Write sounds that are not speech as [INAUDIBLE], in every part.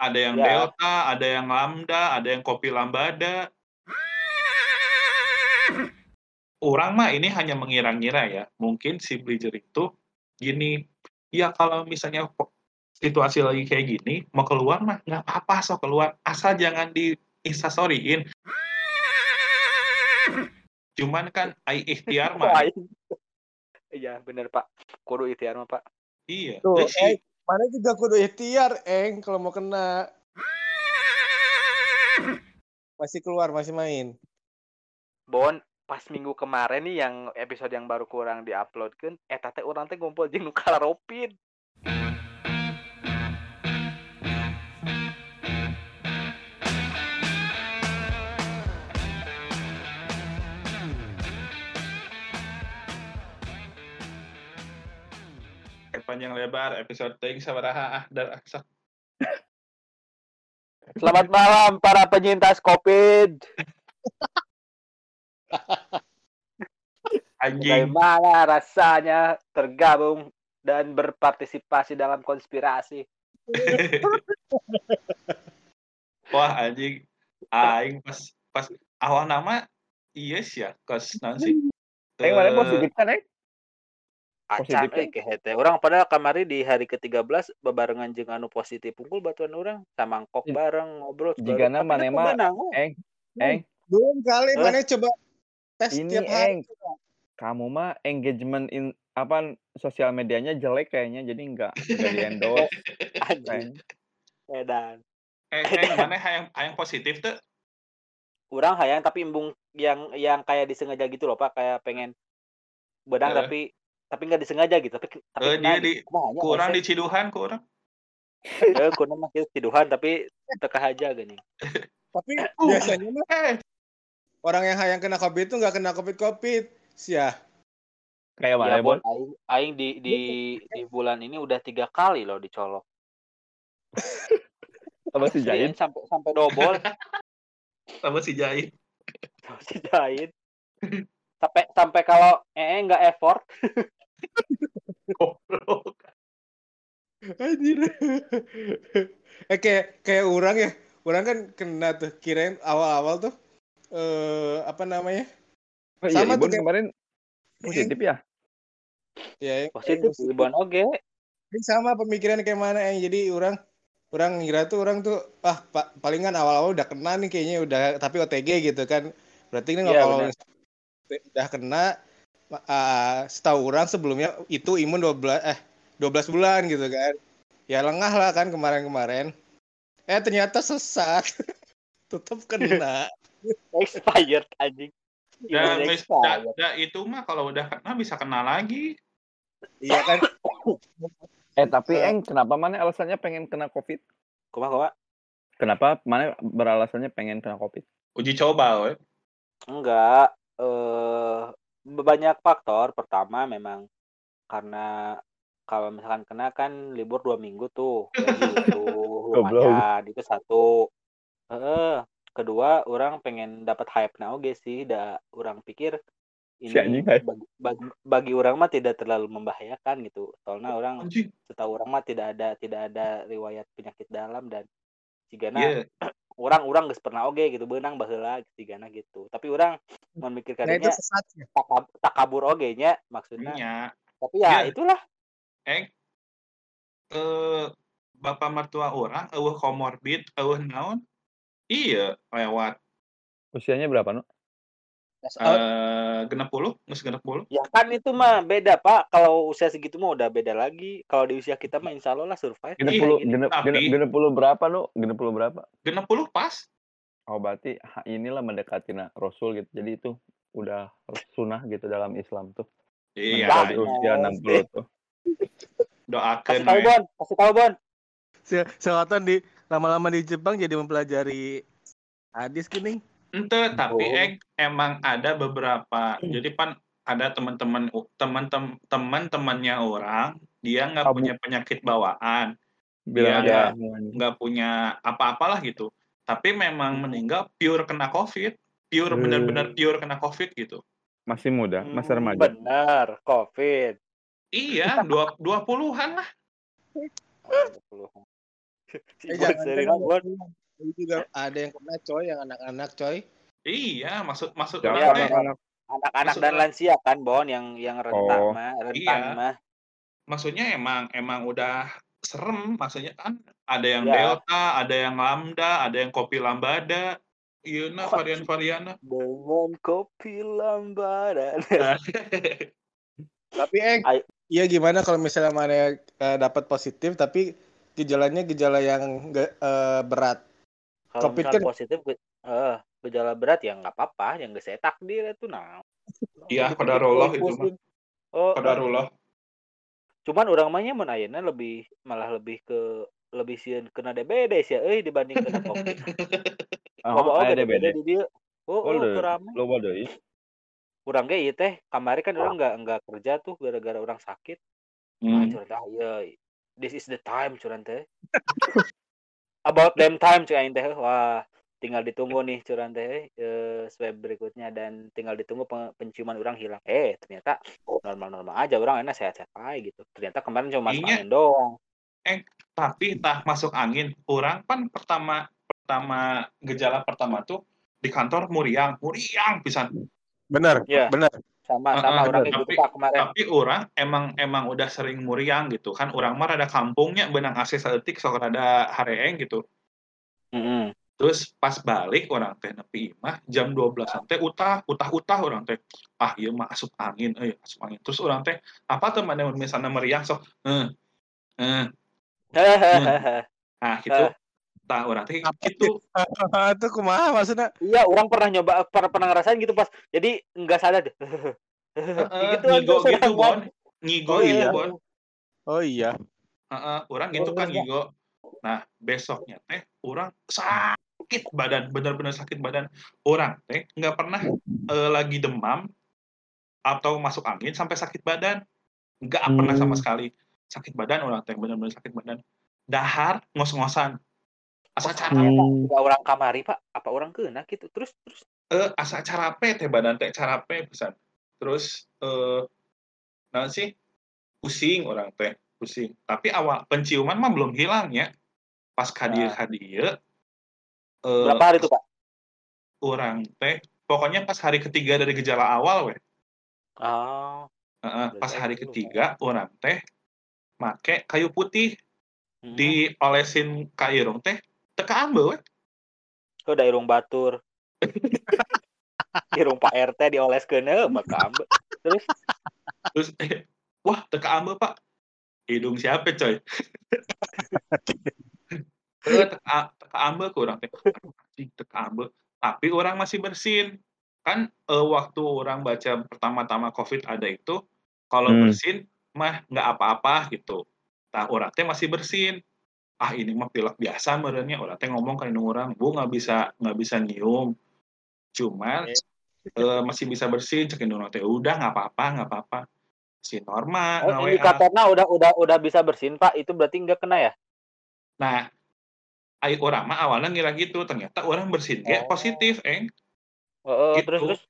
ada yang Ya. delta, ada yang lambda, ada yang kopi lambada. Orang mah ini hanya mengira-ngira ya. Mungkin si Bridger itu gini, ya kalau misalnya situasi lagi kayak gini, mau keluar mah nggak apa-apa so keluar, asal jangan di instastoryin. Cuman kan ai ikhtiar [LAUGHS] mah, Iya bener pak. Kudu ikhtiar mah pak. iya. Tuh, eh, mana juga kudu ikhtiar, Eng, kalau mau kena. Masih keluar, masih main. Bon pas minggu kemarin nih yang episode yang baru kurang diupload kan eta teh urang teh ngumpul jeung nu kalaropin panjang lebar episode ting sabaraha ah dar ah, sok. Selamat malam para penyintas Covid. anjing Bagaimana rasanya tergabung dan berpartisipasi dalam konspirasi? [LAUGHS] wah anjing aing pas pas awal nama yes ya kos nanti Eng mana positif kan, Eng? Euy ke hete. Urang padahal kamari di hari ke-13 bebarengan jeung anu positif unggul batuan urang samangkok J- bareng ngobrol segala- Jigana Tapi maneh teu mah menang, we. Eng, Eng, Belum kali, Eh. mana coba tes ini tiap hari. Eng. Kamu mah engagement in apa sosial medianya jelek kayaknya jadi enggak enggak di endorse. [LAUGHS] Anjing, edan. eh eh mana hayang hayang positif tuh Urang hayang tapi embung yang yang kayak disengaja gitu loh Pak, kayak pengen bedang Eh. tapi tapi nggak disengaja gitu, tapi tapi kena dia di- gitu. Kurang di ciduhan kurang Eh, kuna mah kieu tiduhan tapi teka aja gini. Tapi [LAUGHS] Uh. biasanya mah eh orang yang hayang kena COVID itu nggak kena COVID-COVID. Sia. Kayak mana, Ya, Bon? Aing, aing di di di bulan ini udah tiga kali loh dicolok. [LAUGHS] Apa si Jain? sampai sampai double [LAUGHS] sama si jahit si Jain. Sampai sampai kalau eh nggak effort, goblok Anjir. eh kayak kayak orang ya. Orang kan kena tuh kirain awal-awal tuh eh apa namanya? Oh, iya, Sama Ibon tuh kayak- kemarin positif ya? Ya, yang- positif Ibon oge. Ini sama pemikiran kayak mana yang jadi orang orang ngira tuh orang tuh ah pa, palingan awal-awal udah kena nih kayaknya udah tapi OTG gitu kan berarti ini Iya, kalau udah kena ah, setahu orang sebelumnya itu imun 12 eh 12 bulan gitu kan ya lengah lah kan kemarin-kemarin eh ternyata sesat [LAUGHS] tetap kena [LAUGHS] Expired anjing. expired. da- da- itu mah kalau udah kena bisa kena lagi iya kan Eh tapi. Eng, kenapa mana alasannya pengen kena Covid? Kumaha kumaha? Kenapa mana beralasannya pengen kena Covid? uji coba we. Enggak, eh banyak faktor. Pertama memang karena kalau misalkan kena kan libur dua minggu tuh, [LAUGHS] Goblok. lumayan. Itu satu. Eh, kedua orang pengen dapat hype na oge sih. Da orang pikir ini bagi, bagi, bagi orang mah tidak terlalu membahayakan gitu. Soalnya orang setahu orang mah tidak ada tidak ada riwayat penyakit dalam dan jigana iya orang-orang geus pernah oge gitu beunang baheula jigana gitu. Tapi orang memikirkan nah itu sesat ya takab, takabur oge nya maksudnya. nya Tapi ya Iya. itulah. eh eh bapak mertua orang eueuh komorbid eueuh naon iya lewat Usianya berapa, Nu? eh genep puluh geus genep puluh Ya kan itu mah beda Pak. Kalau usia segitu mah udah beda lagi. Kalau di usia kita mah insya Allah lah survive. Genep Iya, puluh, genep, genep puluh berapa, Nu? Genep puluh berapa? genep puluh pas Oh berarti inilah mendekati na- Rasul gitu. Jadi itu udah sunnah gitu dalam Islam tuh. iya Nah, usia 60 tuh. doakeun Kasih tahu. Bon, kasih tahu Bon. Se- Selatan di lama-lama di Jepang jadi mempelajari hadis gini Ente, tapi Oh. eh, emang ada beberapa. Jadi pan ada teman-teman teman-teman teman-temannya orang, dia nggak punya penyakit bawaan, Bilang aja. nggak punya apa-apalah gitu. Tapi memang meninggal pure kena COVID, pure Hmm. benar-benar pure kena COVID gitu. Masih muda, masih Hmm, remaja. Bener, Covid. Iya, dua dua puluhan lah. Oh, 20. Si Eh, Bon jangan seri kan Bon. Ini juga ada yang kena coy, yang anak-anak coy. Iya, maksud maksud teh anak-anak. Anak-anak Maksud dan lansia kan Bon yang yang rentan Oh. mah, rentan Iya. mah. maksudnya emang emang udah serem maksudnya kan ada yang Ya. delta ada yang lambda ada yang kopi lambada iya nah Wah. varian varian Dengan kopi lambaran. [LAUGHS] Tapi Eng, Ay- iya gimana kalau misalnya mana eh, dapat positif tapi gejalanya gejala yang eh, berat. Kalau Covid misalnya kan- positif eh gejala berat ya nggak apa-apa, yang geus saya takdir itu nah. Iya, Dikit-dikit qadarullah itu mah. Oh, eh, Qadarullah cuman orang mah nya mun ayeuna lebih malah lebih ke lebih sieun kena DBD sih euy dibanding kena Covid. [LAUGHS] Ah, aya oge DBD. di dieu. Oh, Oh, oh, kurang. Loba deui. Urang ge ieu teh kamari kan urang nggak nggak kerja tuh gara-gara orang sakit. Nah, Hmm. curang teh iya this is the time curang teh. [LAUGHS] About them time aing teh. Wah, tinggal ditunggu nih curang teh eh, swab berikutnya dan tinggal ditunggu pe- penciuman orang hilang. Eh, ternyata normal-normal aja orang enak sehat-sehat aja gitu. Ternyata kemarin cuma masuk Iya. angin doang. tapi tah masuk angin orang kan pertama pertama gejala pertama tuh di kantor muriang muriang pisan Benar, Iya. benar. Sama sama ah, orang Tapi- Pak kemarin. tapi orang emang emang udah sering muriang gitu kan. Orang mah ada kampungnya benang AC saeutik sok ada hareeng gitu. Mm-mm. Terus pas balik orang teh nepi imah jam 12 teh utah utah utah orang teh. Ah iya mah asup angin eh asup angin. Terus orang teh apa tuh mana misalnya meriang? Sok eh eh [LAUGHS] nah gitu tah orang teh gitu [LAUGHS] itu kumaha maksudnya? Iya, orang pernah nyoba pernah, pernah ngerasain gitu pas. Jadi enggak sadar deh. [LAUGHS] Gitu ngigo gitu bon ngigo Oh, gitu iya. bon Oh iya. Heeh, orang gitu kan ngigo nah besoknya teh orang sakit badan bener-bener sakit badan orang teh nggak pernah eh, lagi demam atau masuk angin sampai sakit badan nggak pernah sama Hmm. sekali sakit badan orang teh bener-bener sakit badan dahar ngos-ngosan asa cara Pak. Hmm. Orang kamari, Pak. Apa orang kena gitu. Terus terus eh asa carape teh badan teh carape pisan terus eh nah sih pusing orang teh pusing tapi awal penciuman mah belum hilang ya pas kadir kadir eh berapa hari tuh, Pak? orang teh pokoknya pas hari ketiga dari gejala awal weh Oh. Heeh, pas hari dulu, ketiga orang teh make kayu putih Hmm. diolesin ka irung teh teka ambe weh Kau da irung batur. [LAUGHS] irung Pak RT dioleskeun heuh maka ambe. Terus? Terus eh, wah teka ambe pak. Hidung siapa coy? [LAUGHS] Eh, teka, teka ambe ke orang anjing, teka ambe tapi orang masih bersin. Kan eh, waktu orang baca pertama-tama covid ada itu kalau Hmm. bersin mah nggak apa-apa gitu. Nah orang teh masih bersin ah ini mah pilek biasa merenya orang teh ngomong ke orang bu nggak bisa nggak bisa nyium cuman eh, masih bisa bersin cek orang teh udah nggak apa-apa nggak apa-apa si norma oh, indikatornya udah udah udah bisa bersin, Pak. Itu berarti enggak kena ya? Nah, orang mah awalnya ngira gitu, ternyata orang bersin Oh. positif, eng. Oh, oh, Gitu. terus terus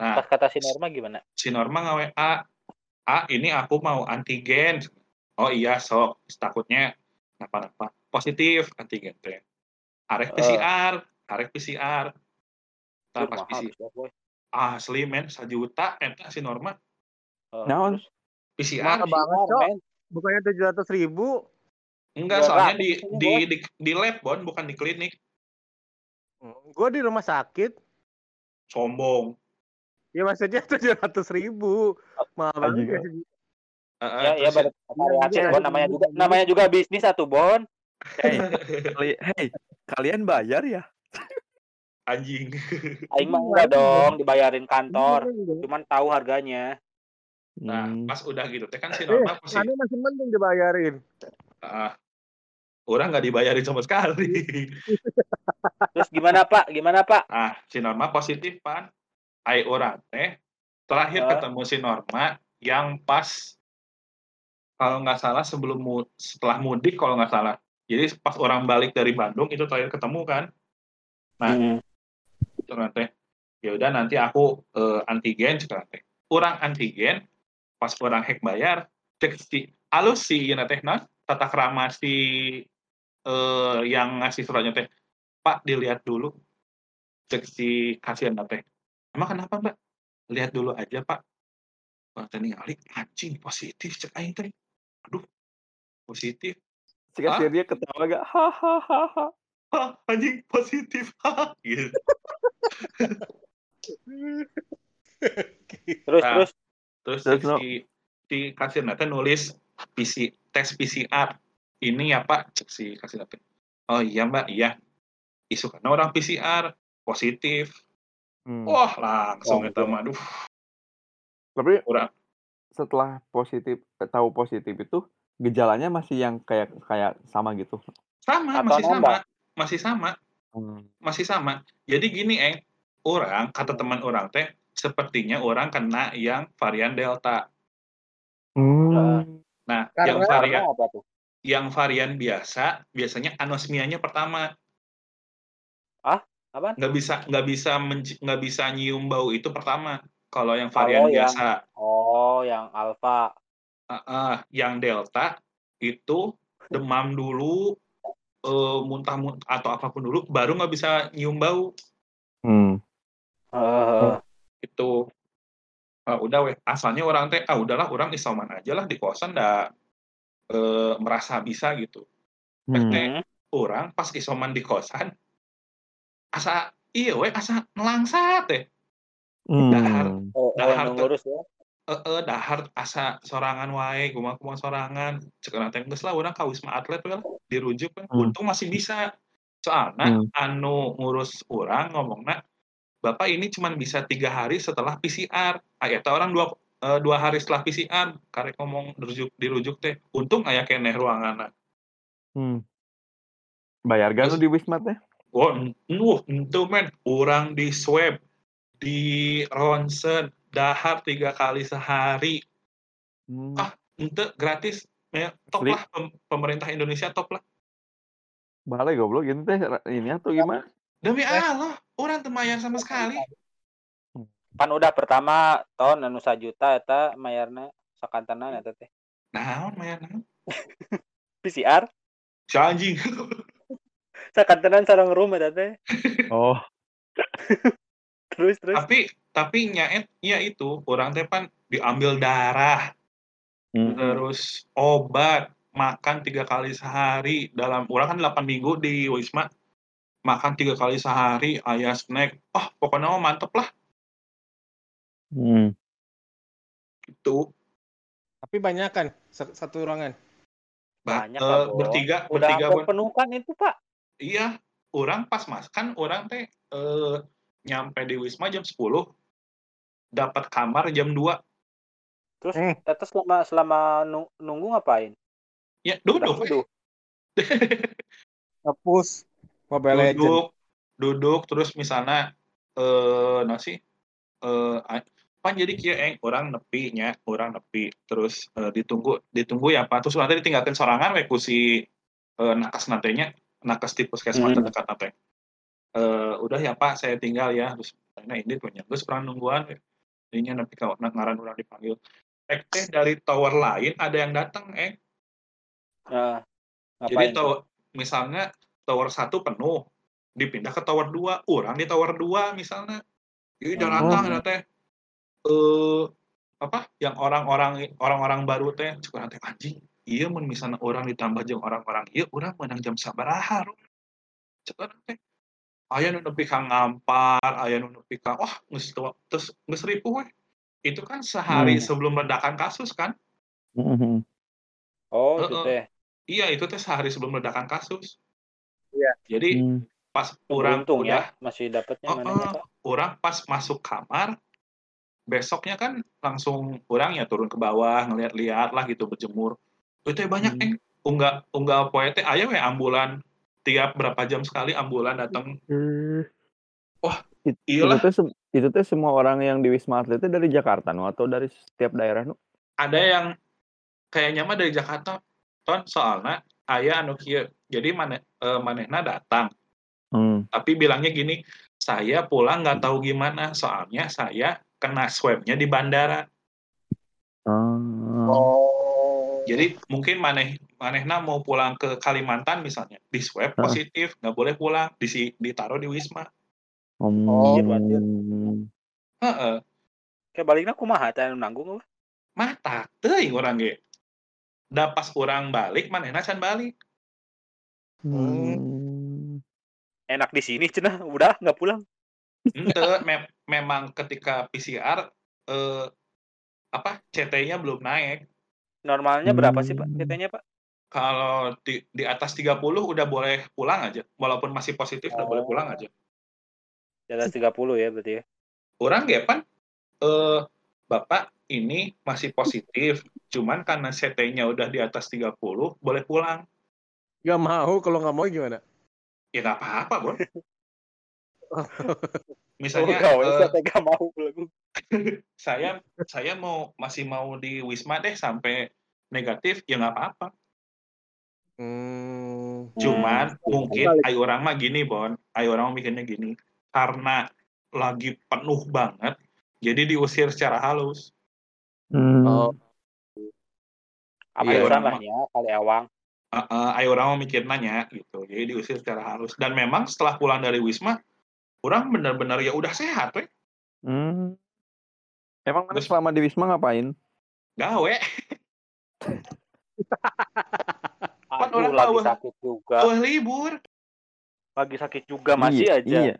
Nah, pas kata si Norma gimana? si Norma nge WA, "Ah, ini aku mau antigen." Oh iya, sok. Takutnya apa-apa. Positif antigen teh. Arek Eh. PCR, arek PCR. Duh, pas PCR, boy. asli men, sejuta eta si Norma. Oh, Naon? PCR. Banget, Oh. Bukannya tujuh ratus ribu? Enggak, soalnya di, di, di, di lab, Bon, bukan di klinik. Gue di rumah sakit. Sombong. Ya maksudnya tujuh ratus ribu. Mahal banget ya. Ya, ya iya, Bon. iya, Namanya juga namanya juga bisnis atuh, Bon. Hey, kali- hey, kalian bayar ya? anjing. Aing mah enggak dong dibayarin kantor. Cuman tahu harganya. Nah, Hmm. pas udah gitu teh kan si Eh, Norma positif. Anu masih mending dibayarin. Ah, orang nggak dibayarin sama sekali. Terus gimana, Pak? Gimana, Pak? Ah, si Norma positif pan. Ai orang teh terakhir Ah. ketemu si Norma yang pas kalau nggak salah sebelum mu- setelah mudik kalau nggak salah. Jadi pas orang balik dari Bandung itu terakhir ketemu kan. Nah, Hmm. Teh ya udah nanti aku eh, antigen sekarang teh. Orang antigen pas orang hek bayar cek si alus si ieu teh naon tata krama si eh, yang ngasih suratnya teh, "Pak, dilihat dulu." Cek si kasirna teh, "Emang kenapa, Mbak?" "Lihat dulu aja, Pak." Orang teh ningali, anjing positif cek aing teh. Aduh, positif. Si Hah? kasirnya ketawa gak? Hahaha. Hah, anjing positif. [LAUGHS] Haha, gitu. [LAUGHS] Terus Nah. terus Terus Terus, no. si si kasirna teh nulis PC tes PCR. Ini ya, Pak, cek si kasirna teh. "Oh iya, Mbak, iya." Isukana orang PCR positif. Hmm. Wah, langsung Langsung. mah aduh, Tapi urang setelah positif eh, tahu positif itu gejalanya masih yang kayak kayak sama gitu? sama, Atau masih sama, masih sama. Hmm. Masih sama. Jadi gini, Eng, orang kata teman orang teh sepertinya orang kena yang varian Delta. Hmm. Nah, Karena- yang varian apa tuh? yang varian biasa biasanya anosmianya pertama. Apaan? Nggak bisa nggak bisa nggak bisa nyium bau itu pertama. Kalau yang varian Kalau yang biasa, oh, yang alfa. Ah, ah, yang Delta itu demam dulu, eh, muntah-muntah atau apa pun dulu, baru nggak bisa nyium bau. Hmm. Heeh. itu ah, udah weh asalnya orang teh ah udahlah orang isoman aja lah di kosan dah eh, merasa bisa gitu Hmm. Teh, orang pas isoman di kosan asa iya weh asa nelangsat teh Dahar. Hmm. Oh, oh, Dahar ngurus ya. Eh dahar asa sorangan wae kumaha kumaha sorangan cekeuna teh geus lah urang ka wisma atlet lah dirujuk we. Hmm. untung masih bisa soalnya Hmm. anu ngurus orang ngomongna bapak ini cuma bisa tiga hari setelah PCR ayat orang dua eh, dua hari setelah PCR karek ngomong dirujuk dirujuk teh untung aya keneh ruangan Hmm. Bayar gak di Wisma teh? Wah, nuh, itu men, orang di swab, di ronsen, dahar tiga kali sehari, Hmm. Ah. ente gratis, ya, top Asli? lah, pem- pemerintah Indonesia top lah. Balik goblok gitu teh ini atau gimana? Demi Eh. Allah, orang temayar sama sekali. Kan udah pertama tahun anu sajuta eta mayarna sakantenan eta teh. Nah, mayar naon? [LAUGHS] PCR Si anjing. [LAUGHS] sakantenan sareng room eta teh. Oh. [LAUGHS] Terus terus. tapi, tapi nyaet, ya itu, orang teh pan diambil darah, Hmm. terus obat, makan tiga kali sehari dalam, orang kan 8 minggu di Wisma, makan tiga kali sehari, ayah snack, oh pokoknya mah mantep lah, Hmm. gitu. Tapi banyak kan sa- satu ruangan. Ba- Banyak lah, Bro. bertiga, Udah bertiga hampir pun. penuh kan itu, Pak. Iya, orang pas mas kan orang teh eh, nyampe di Wisma jam 10, dapat kamar jam 2. Terus Hmm. eta selama selama nu- nunggu ngapain? Ya, duduk. duduk. [LAUGHS] Ngepus Mobile Legends. duduk, duduk terus misalnya eh nasi eh pan jadi kia eng orang nepi nya, orang nepi terus eh, ditunggu ditunggu ya apa terus nanti ditinggalkan sorangan we ku si eh, nakas nantenya nakes di puskesmas Hmm. terdekat nate. Eh udah ya Pak, saya tinggal ya. Terus nah ini punya terus pernah nungguan we. Ininya nepi ka ngaran orang dipanggil. Eh teh dari tower lain ada yang datang eh Heeh. Jadi tower, misalnya tower satu penuh, dipindah ke tower 2, orang di tower 2 misalnya. Jadi Hmm. datang ada teh eh apa yang orang-orang orang-orang baru teh cukup teh anjing iya mun misalnya orang ditambah jeung orang-orang iya orang menang jam sabaraha. Ceuk teh aya nu nepi ka ngampar aya nu nepi ka wah geus terus geus ripuh we itu kan sehari Hmm. sebelum ledakan kasus kan Hmm. Oh, itu Heeh. teh. iya itu teh sehari sebelum ledakan kasus Iya. jadi Hmm. pas orang udah ya masih dapatnya Oh, manehnya, oh. Pak. orang pas masuk kamar besoknya kan langsung orang ya turun ke bawah ngeliat-liat lah gitu berjemur itu banyak Hmm. eng unggah unggah poe teh aya we ambulan tiap berapa jam sekali ambulan datang Eh. Wah, It- iyalah. Itu sem- itu teh semua orang yang di Wisma Atlet teh dari Jakarta nu atau dari setiap daerah nu? ada yang kayaknya mah dari Jakarta ton soalnya aya anu kieu jadi mana eh, manehna datang Hmm. tapi bilangnya gini saya pulang nggak tahu gimana soalnya saya kena swabnya di bandara Ah. Oh. Jadi mungkin maneh manehna mau pulang ke Kalimantan misalnya, di swab positif, nggak boleh pulang, disi ditaruh di wisma. Oh, Hmm. Heeh, Kayak baliknya kumaha teh anu nanggung apa? mata teuing urang ge. Da pas urang balik manehna can balik. Hmm. Enak di sini cenah, udah nggak pulang. Henteu, me memang ketika PCR eh apa CT-nya belum naik. Normalnya berapa sih Pak Hmm. CT-nya Pak? Kalau di di atas 30 udah boleh pulang aja. Walaupun masih positif udah boleh pulang aja. Di atas 30 ya berarti ya. Orang ge pan eh Bapak ini masih positif, cuman karena CT-nya udah di atas 30 boleh pulang. Gak mau, kalau nggak mau gimana? Ya nggak apa-apa, Bon. [LAUGHS] Oh, Misalnya gawe eh, saya mau [LAUGHS] saya saya mau masih mau di Wisma deh sampai negatif ya nggak apa-apa. Hmm. Cuman Hmm. mungkin ayo orang mah gini, Bon. Ayo orang mah mikirnya gini. Karena lagi penuh banget, jadi diusir secara halus. Hmm. Oh. Apa Iya, orang lah ya kali awang. Uh, uh, ayo orang mau mikir nanya gitu. Jadi diusir secara halus. Dan memang setelah pulang dari Wisma, orang benar-benar ya udah sehat, we. Hmm. Emang mana Terus- selama di Wisma ngapain? Gawe. [LAUGHS] Kan orang lagi tahu. sakit juga. Wah libur. Lagi sakit juga masih Iya, aja. Iya.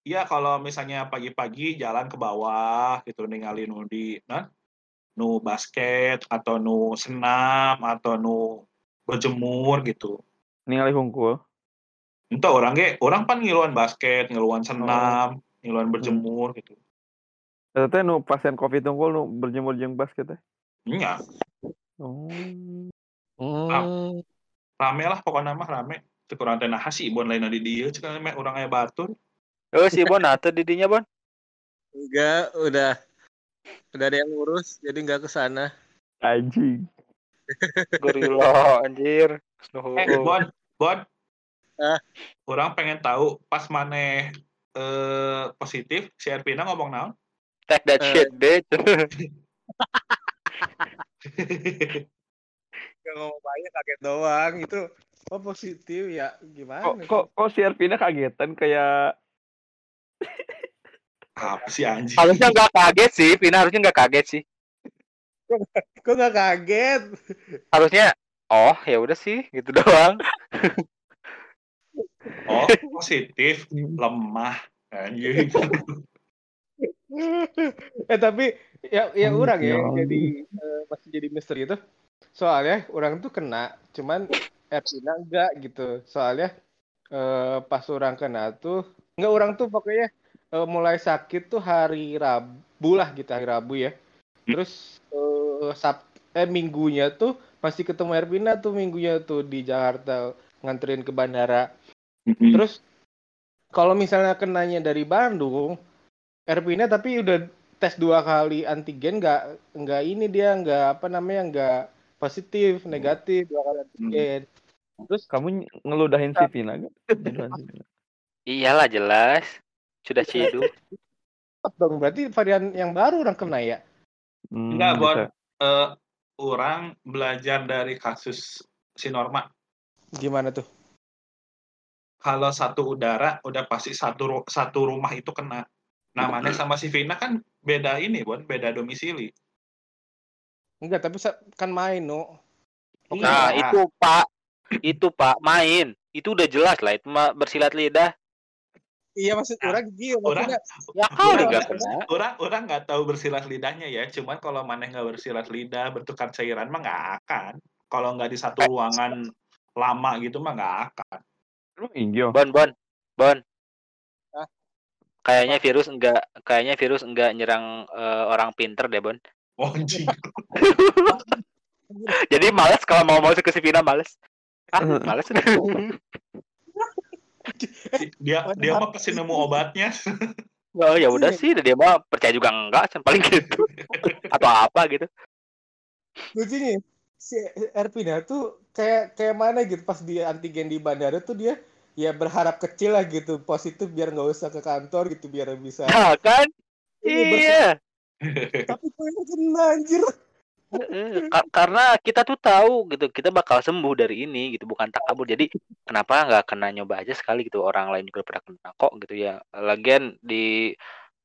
Iya kalau misalnya pagi-pagi jalan ke bawah gitu ninggalin nu di nah, nu basket atau nu senam atau nu berjemur gitu. Ningali hungkul. Entah orang ge, orang pan ngiluan basket, ngiluan senam, ngiluan berjemur gitu. Teh nu pasien Covid hungkul nu berjemur jeung basket teh. Iya, Oh. Hmm. rame lah pokoknya mah rame. Kurang teh naha sih ibon lain di dieu ceuk meh urang aya batur. Oh si Bon, atau didinya Bon? Enggak, udah udah ada yang ngurus, jadi nggak ke sana. Anjing. Gorila anjir. Eh, Bon, Bon. Ah. Orang pengen tahu pas maneh eh positif, si Erpina ngomong naon? Take that Eh. shit, bitch. [LAUGHS] Gak ngomong banyak kaget doang itu. Oh positif ya gimana? Kok kok kok si Ervina kagetan kayak [LAUGHS] Apa sih anjing? harusnya nggak kaget sih, Vina harusnya nggak kaget sih. Kok nggak kaget? Harusnya, oh ya udah sih, gitu doang. [LAUGHS] Oh, [LAUGHS] positif, lemah. Anjing. eh tapi ya ya Oh, orang ya ya. yang jadi eh, masih jadi misteri itu. Soalnya orang tuh kena, cuman Ervina enggak gitu. Soalnya eh, pas orang kena tuh enggak orang tuh pokoknya eh, mulai sakit tuh hari Rabu lah gitu hari Rabu ya. Terus eh, Sab eh minggunya tuh masih ketemu Ervina tuh minggunya tuh di Jakarta nganterin ke bandara. Mm-mm. Terus kalau misalnya kenanya dari Bandung, Ervina tapi udah tes dua kali antigen nggak nggak ini dia nggak apa namanya nggak positif negatif dua kali antigen. Terus kamu ngeludahin si Vina. Iyalah jelas. Sudah cidu. [LAUGHS] dong berarti varian yang baru orang kena ya. Hmm, Enggak, Bon. bisa. Eh, orang belajar dari kasus si Norma. Gimana tuh? Kalau satu udara, udah pasti satu satu rumah itu kena. Namanya sama si Vina kan beda ini, Bon, beda domisili. Enggak tapi kan main no. Oke. Nah, Iya. itu Pak. Itu Pak, main. Itu udah jelas lah, itu bersilat lidah. Iya maksud Nah, orang gitu orang- maksudnya Ya kali Orang- nggak kena. Orang orang nggak tahu bersilat lidahnya ya. Cuman kalau maneh nggak bersilat lidah, bertukar cairan mah nggak akan. Kalau nggak di satu ruangan lama gitu mah nggak akan. Emang Ingyo. Bon, Bon. Bon. Hah? Kayaknya virus enggak kayaknya virus enggak nyerang eh, orang pinter deh, Bon. Oh. [LAUGHS] Jadi males kalau mau masuk ke si Vina males. Ah, males. [LAUGHS] dia dia mah pasti nemu obatnya. [LAUGHS] oh ya udah sih, dia mah percaya juga enggak, paling gitu. Atau apa gitu. lucunya si Ervina tuh kayak kayak mana gitu pas dia antigen di bandara tuh dia ya berharap kecil lah gitu positif biar nggak usah ke kantor gitu biar bisa Nah, kan? Iya, Iya. [LAUGHS] tapi kok kena anjir karena kita tuh tahu gitu, kita bakal sembuh dari ini gitu, bukan takabur. Jadi kenapa nggak kena nyoba aja sekali gitu, orang lain juga pernah kena kok gitu ya. Lagian di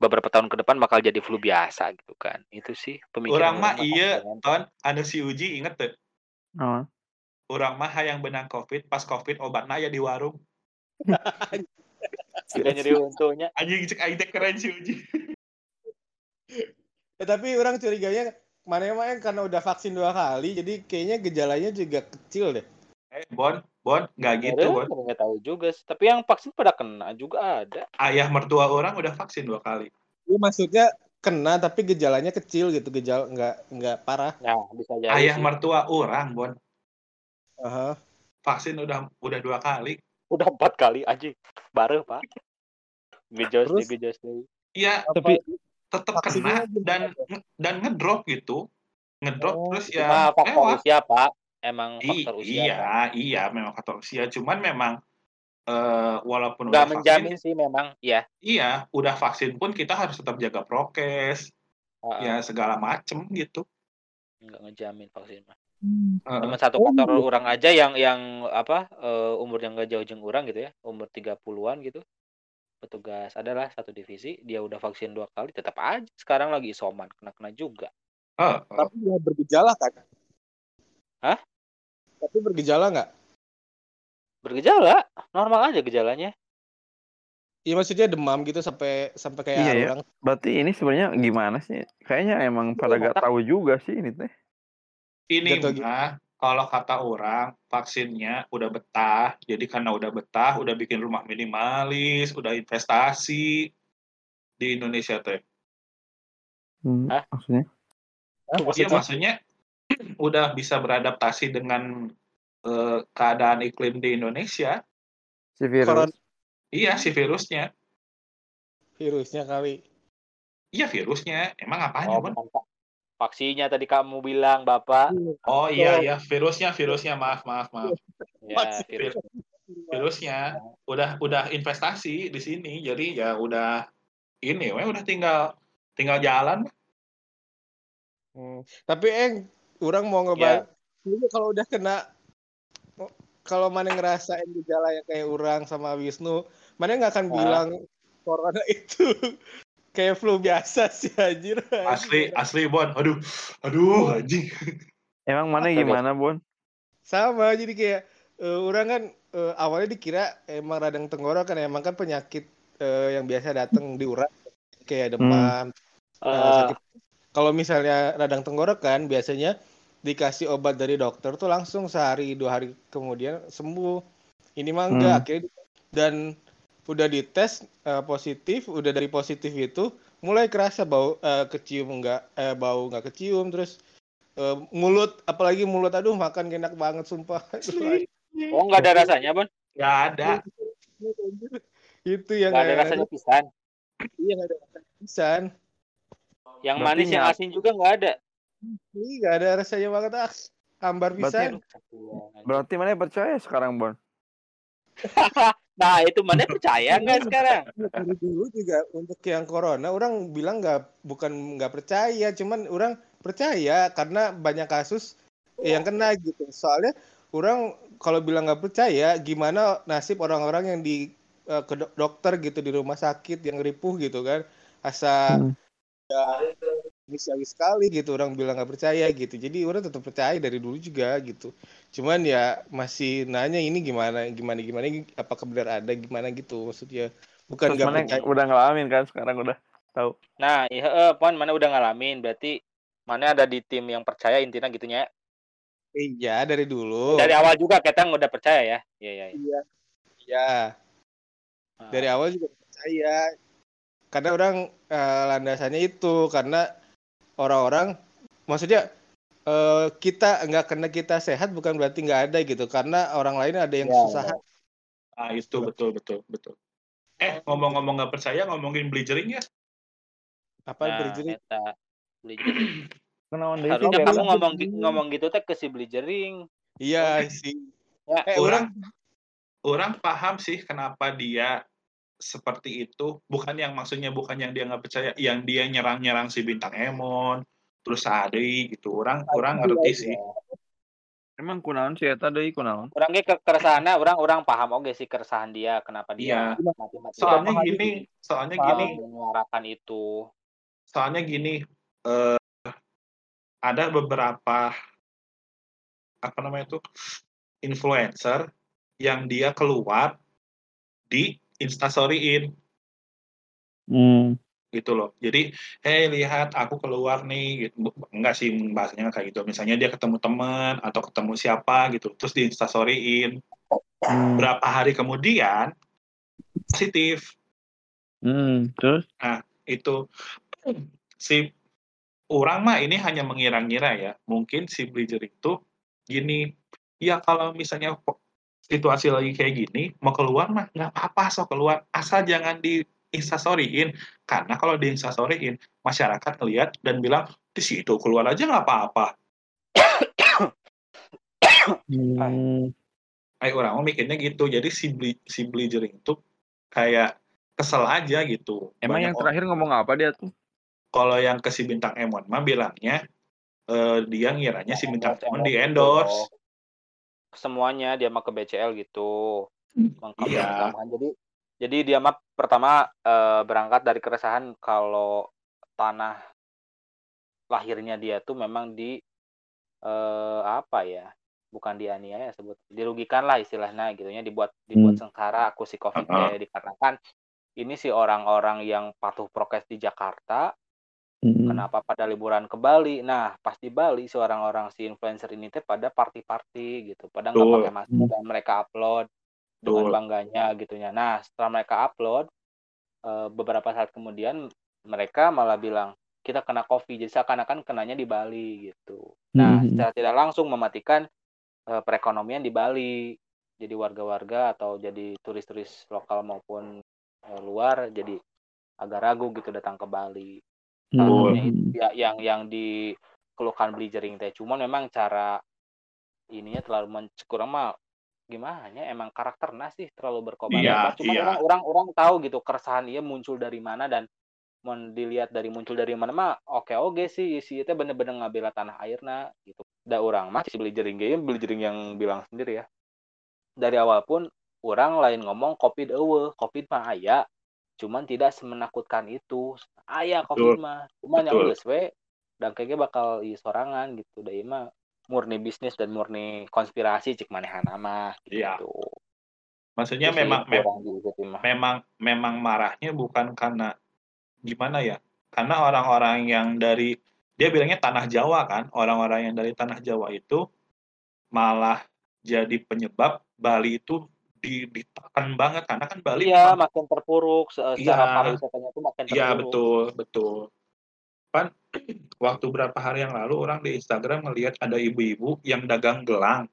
beberapa tahun ke depan bakal jadi flu biasa gitu kan. Itu sih pemikiran Orang mah iya, ton, anu si Uji inget tuh. Oh. Orang mah hayang benang COVID, pas COVID obatnya aya di warung. Agak nyeri untungnya. Anjing cek aing teh keren si Uji. Ya, [LAUGHS] tapi orang curiganya mana emang karena udah vaksin dua kali, jadi kayaknya gejalanya juga kecil deh. Eh, Bon, Bon, nggak gitu, Bon. Nggak tahu juga sih. Tapi yang vaksin pada kena juga ada. Ayah mertua orang udah vaksin dua kali. Ini maksudnya kena tapi gejalanya kecil gitu, gejala nggak nggak parah. Nah, bisa jadi Ayah sih. mertua orang, Bon, Aha. vaksin udah udah dua kali. Udah empat kali anjing. Baru, Pak. Gejos deh, gejos deh. Iya, Tapi tetap kena dan dan ngedrop gitu. Ngedrop Oh, terus ya faktor lewat. usia, Pak. Emang I- faktor usia. iya, kan. iya, memang faktor usia. Cuman memang eh, walaupun Nggak udah vaksin, menjamin sih memang. Iya. iya, udah vaksin pun kita harus tetap jaga prokes, Heeh. ya segala macem gitu. Nggak ngejamin vaksin mah. Heeh. Cuma satu Oh, faktor iya. orang aja yang yang apa umur yang gak jauh jeng orang gitu ya, umur 30-an gitu. Petugas adalah satu divisi, dia udah vaksin dua kali, tetap aja sekarang lagi isoman, kena-kena juga. Heeh. Tapi nggak bergejala kan? Hah? Tapi bergejala nggak? Bergejala, normal aja gejalanya. Iya maksudnya demam gitu sampai sampai kayak Iya ya. orang. berarti ini sebenarnya gimana sih? Kayaknya emang pada gak tahu juga sih ini teh. Ini Jatuh gitu. mah kalau kata orang vaksinnya udah betah, jadi karena udah betah, udah bikin rumah minimalis, udah investasi di Indonesia teh. Hmm, Hah? maksudnya? Hah, Iya maksudnya? maksudnya [CLEARS THROAT] udah bisa beradaptasi dengan eh, keadaan iklim di Indonesia. Si virus. Corona Iya si virusnya. virusnya kali. Iya virusnya. Emang apanya, Oh, Bon? Vaksinnya tadi kamu bilang, Bapak. Oh iya iya virusnya virusnya maaf maaf maaf. Ya, virus. Virusnya udah udah investasi di sini. Jadi ya udah ini we udah tinggal tinggal jalan. Hmm. Tapi eng, orang mau ngebahas. Ini kalau udah kena, kalau mana ngerasain gejala yang kayak orang sama Wisnu, mana nggak akan Ah. bilang corona itu kayak flu biasa sih anjir. Asli asli Bon. Aduh aduh anjing. Emang mana Masa gimana, Bon? Sama jadi kayak eh, orang kan eh, awalnya dikira emang radang tenggorokan emang kan penyakit eh, yang biasa datang di urat kayak demam, eh, Ah, sakit. Kalau misalnya radang tenggorokan biasanya dikasih obat dari dokter tuh langsung sehari dua hari kemudian sembuh. Ini mah enggak Hmm. akhirnya dan udah dites eh, positif, udah dari positif itu mulai kerasa bau eh, kecium enggak eh, bau enggak kecium terus eh, mulut apalagi mulut aduh makan enak banget sumpah. [LAUGHS] oh, nggak ada rasanya, Bon? Nggak ada. itu yang Nggak ada rasanya pisan. Iya nggak ada rasa pisan. Yang Berarti manis, yang asin juga nggak ada. Ini nggak ada rasanya banget ah. Hambar pisan. Berarti- Berarti mana percaya sekarang, Bon? [LAUGHS] Nah, itu mana percaya nggak sekarang? dari dulu juga untuk yang corona orang bilang nggak bukan nggak percaya cuman orang percaya karena banyak kasus yang kena gitu soalnya orang kalau bilang nggak percaya gimana nasib orang-orang yang di eh, ke dok- dokter gitu di rumah sakit yang ripuh gitu kan asa Hmm. ya manusiawi sekali gitu orang bilang nggak percaya gitu jadi orang tetap percaya dari dulu juga gitu cuman ya masih nanya ini gimana gimana gimana apakah benar ada gimana gitu maksudnya bukan nggak percaya udah ngalamin kan sekarang udah tahu. Nah, iya, eh, Pon, mana udah ngalamin. Berarti mana ada di tim yang percaya intinya gitunya. iya dari dulu Dari awal juga kita udah percaya ya. Iya, iya. iya. iya iya Ah. dari awal juga percaya karena orang eh, landasannya itu karena orang-orang maksudnya eh, kita nggak kena kita sehat bukan berarti nggak ada gitu karena orang lain ada yang Ya, susah Nah itu betul betul betul. Eh ngomong-ngomong nggak percaya ngomongin bleachering ya. apa Nah, berjerit eta beli jering. [CLEARS THROAT] Kenaon deui sih Harusnya kamu ngomong ngomong gitu teh ke si beli jering. iya sih Ya, eh Orang orang paham sih kenapa dia seperti itu. Bukan yang maksudnya bukan yang dia nggak percaya, yang dia nyerang-nyerang si bintang Emon, terus sadei gitu orang orang Pasti ngerti ya, sih iya. Emang kunaon sih eta deui kunaon? Orang ge ke keresahanna orang orang paham oke sih keresahan dia kenapa iya dia mati-matian soalnya Paham gini soalnya uh, gini menyuarakan itu. soalnya gini eh, ada beberapa apa namanya itu influencer yang dia keluar di instastoryin Hmm. gitu loh. Jadi, hey lihat aku keluar nih gitu. Enggak sih bahasanya kayak gitu. Misalnya dia ketemu teman atau ketemu siapa gitu, terus di instastoryin. Hmm. Berapa hari kemudian positif. Hmm. Terus? Itu [CLEARS THROAT] si orang mah ini hanya mengira-ngira ya. Mungkin si Bridger itu gini, ya kalau misalnya situasi lagi kayak gini, mau keluar mah nggak apa-apa so keluar, asal jangan di instastoryin. Karena kalau di instastoryin, masyarakat ngeliat dan bilang, di situ keluar aja nggak apa-apa. Hmm. Kayak orang mau mikirnya gitu. Jadi si, Bli- si Bridger itu kayak kesel aja gitu. Emang Banyak yang terakhir ngomong apa dia tuh? kalau yang ke si bintang Emon mah bilangnya eh, dia ngiranya si bintang Emon di endorse. Semuanya dia mah ke BCL gitu. Lengkap Iya. lengkap. Jadi jadi dia mah pertama eh, berangkat dari keresahan kalau tanah lahirnya dia tuh memang di eh, apa ya? Bukan dianiaya sebut dirugikan lah istilahnya gitu ya dibuat dibuat sengsara aku si Covid Uh-uh. teh dikarenakan ini si orang-orang yang patuh prokes di Jakarta Hmm. Kenapa pada liburan ke Bali? Nah, pas di Bali seorang orang si influencer ini teh pada party-party gitu, pada nggak pakai masker dan mereka upload dengan Betul. bangganya gitunya. Nah, setelah mereka upload eh, beberapa saat kemudian mereka malah bilang kita kena COVID, jadi seakan-akan kenanya di Bali gitu. Nah, Mhm. secara tidak langsung mematikan eh, perekonomian di Bali. Jadi warga-warga atau jadi turis-turis lokal maupun eh, luar jadi agak ragu gitu datang ke Bali salah Betul. satunya itu ya, yang yang dikeluhkan bleachering teh. Cuman memang cara ininya terlalu kurang mah gimana ya emang karakternya sih terlalu berkobar. Iya, cuman iya. orang orang orang tahu gitu keresahan dia muncul dari mana dan mau dilihat dari muncul dari mana mah oke oke sih. Si itu bener-bener ngabela tanah airna gitu. Da orang mah si bleachering game bleachering yang bilang sendiri ya. Dari awal pun orang lain ngomong covid eueuh covid mah aya cuman tidak semenakutkan itu aya covid mah cuman yang Betul. geus we dan kayaknya bakal ieu sorangan gitu da ieu mah murni bisnis dan murni konspirasi cik manehana mah Iya. gitu Maksudnya Itu sih memang diikuti mah memang memang marahnya bukan karena gimana ya? Karena orang-orang yang dari dia bilangnya tanah Jawa kan, orang-orang yang dari tanah Jawa itu malah jadi penyebab Bali itu di, ditekan banget karena kan Bali iya memang makin terpuruk se- secara Iya. pariwisatanya tuh makin Iya terpuruk betul betul. Kan [CLEARS THROAT] waktu berapa hari yang lalu orang di Instagram melihat ada ibu-ibu yang dagang gelang.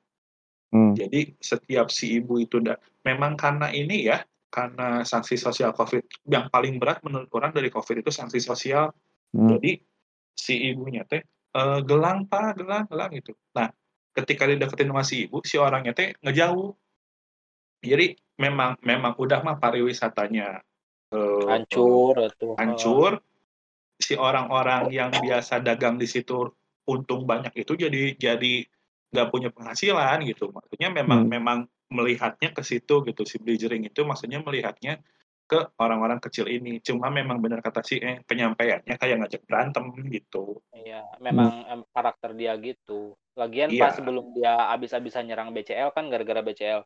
Hmm. Jadi setiap si ibu itu da- memang karena ini ya, karena sanksi sosial COVID yang paling berat menurut orang dari COVID itu sanksi sosial. Hmm. Jadi si ibunya teh "Eh, gelang pak, gelang, gelang gitu. Nah, ketika dideketin sama si ibu, si orangnya teh ngejauh. Jadi memang memang udah mah pariwisatanya eh, hancur itu hancur. Si orang-orang yang biasa dagang di situ untung banyak itu jadi jadi nggak punya penghasilan gitu. Maksudnya memang Hmm. memang melihatnya ke situ gitu. Si Bridgering itu maksudnya melihatnya ke orang-orang kecil ini. Cuma memang benar kata si eh, penyampaiannya kayak ngajak berantem gitu. Iya, memang em, karakter dia gitu. Lagian Iya. pas sebelum dia abis-abisan nyerang BCL kan gara-gara BCL.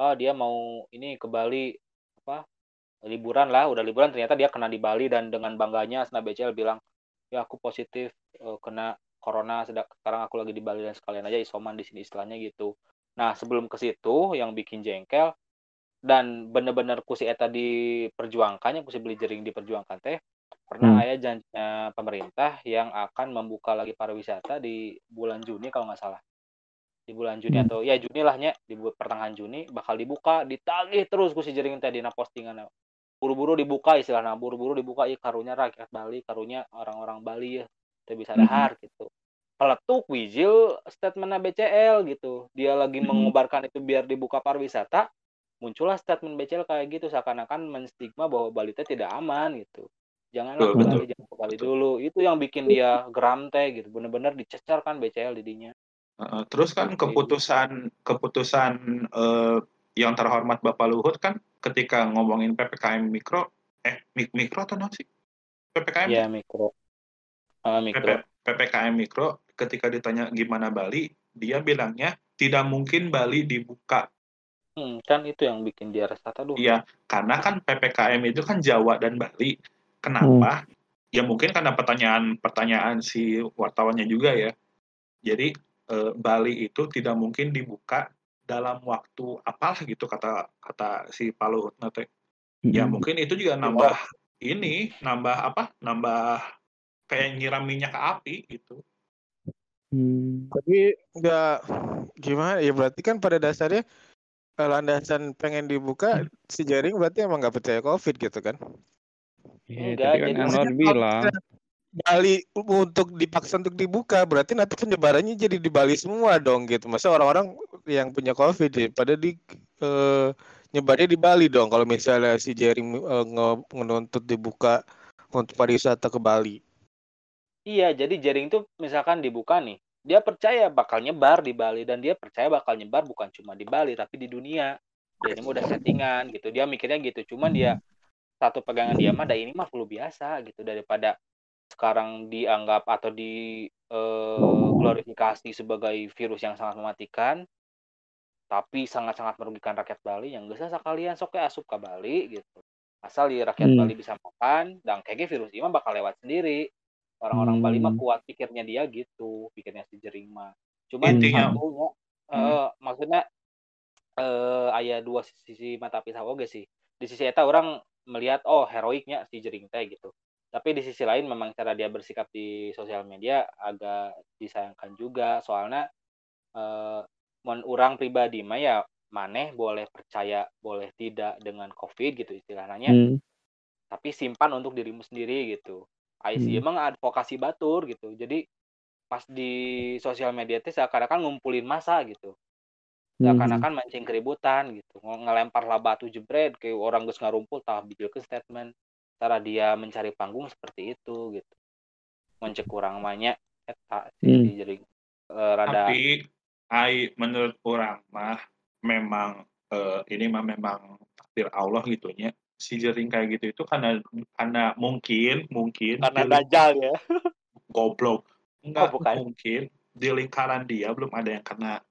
Oh, dia mau ini ke Bali apa? Liburan lah, udah liburan ternyata dia kena di Bali dan dengan bangganya Sena BCL bilang, "Ya aku positif eh, kena corona sedang sekarang aku lagi di Bali dan sekalian aja isoman di sini istilahnya gitu." Nah, sebelum ke situ yang bikin jengkel dan bener-bener kusi eta diperjuangkannya kusi beli jering diperjuangkan teh pernah Hmm. ada janjinya pemerintah yang akan membuka lagi pariwisata di bulan Juni kalau nggak salah di bulan Juni Hmm. atau ya Juni lah nya di pertengahan Juni bakal dibuka ditagih terus kusi jering teh dina postingan buru-buru dibuka istilahnya buru-buru dibuka iya karunya rakyat Bali karunya orang-orang Bali ya teh bisa Mhm. dahar gitu peletuk wijil statementnya BCL gitu dia lagi Mhm. mengobarkan itu biar dibuka pariwisata muncullah statement BCL kayak gitu seakan-akan menstigma bahwa Bali teh tidak aman gitu Janganlah Betul, ke. Bali, jangan ke Bali Betul. dulu. Itu yang bikin dia geram teh gitu. Bener-bener dicecar kan BCL didinya. Heeh, terus kan gitu. keputusan keputusan eh, yang terhormat Bapak Luhut kan ketika ngomongin PPKM mikro eh mik- mikro atau non sih? PPKM Ya mikro. Ah, mikro. PP PPKM mikro ketika ditanya gimana Bali, dia bilangnya tidak mungkin Bali dibuka. Hmm, kan itu yang bikin dia resah aduh. Iya, karena kan PPKM itu kan Jawa dan Bali. Kenapa? Ya mungkin karena pertanyaan-pertanyaan si wartawannya juga ya. Jadi eh, Bali itu tidak mungkin dibuka dalam waktu apalah gitu kata kata si Pak Luhut nate. Ya mungkin itu juga nambah ini, nambah apa? Nambah kayak nyiram minyak ke api gitu. Hmm. Tapi nggak gimana ya berarti kan pada dasarnya eh, landasan pengen dibuka si jaring berarti emang nggak percaya covid gitu kan? Iya, tadi kan jadi Anwar maksudnya bilang. Bali untuk dipaksa untuk dibuka berarti nanti penyebarannya jadi di Bali semua dong gitu. Masa orang-orang yang punya covid ya pada di eh, nyebarnya di Bali dong kalau misalnya si eh, nge- menuntut dibuka untuk pariwisata ke Bali. Iya, jadi jaring itu misalkan dibuka nih, dia percaya bakal nyebar di Bali dan dia percaya bakal nyebar bukan cuma di Bali tapi di dunia. Dia ini udah settingan gitu. Dia mikirnya gitu. Cuman dia satu pegangan dia mah, "Dah ini mah flu biasa gitu daripada sekarang dianggap atau di eh, glorifikasi sebagai virus yang sangat mematikan tapi sangat-sangat merugikan rakyat Bali yang geus sekalian sok we asup ke Bali gitu. Asal di rakyat Hmm. Bali bisa makan dan kayaknya virus ini bakal lewat sendiri. Orang-orang Bali mah Hmm. kuat pikirnya dia gitu, pikirnya si Jering mah. Cuman Intinya- satunya Hmm. eh, maksudnya eh aya dua sisi mata pisau oge sih. Di sisi eta orang melihat oh heroiknya si Jering teh gitu. Tapi di sisi lain memang cara dia bersikap di sosial media agak disayangkan juga. Soalnya eh mun urang pribadi mah ya maneh boleh percaya boleh tidak dengan covid gitu istilahnya. Hmm. tapi simpan untuk dirimu sendiri gitu. IC Hmm. emang advokasi batur gitu. Jadi pas di sosial media teh seakan-akan ngumpulin masa gitu. Hmm. seakan-akan mancing keributan gitu. Nge- ngelempar lah batu jebret kayak orang geus ngarumpul tah ke statement cara dia mencari panggung seperti itu gitu mencek kurang banyak eta sih Hmm. jadi eh, rada Tapi ai menurut orang mah memang eh, ini mah memang takdir Allah gitunya. Si jering kayak gitu itu karena karena mungkin mungkin karena di- dajal ya [LAUGHS] goblok. Enggak Oh, bukan. mungkin di lingkaran dia belum ada yang kena.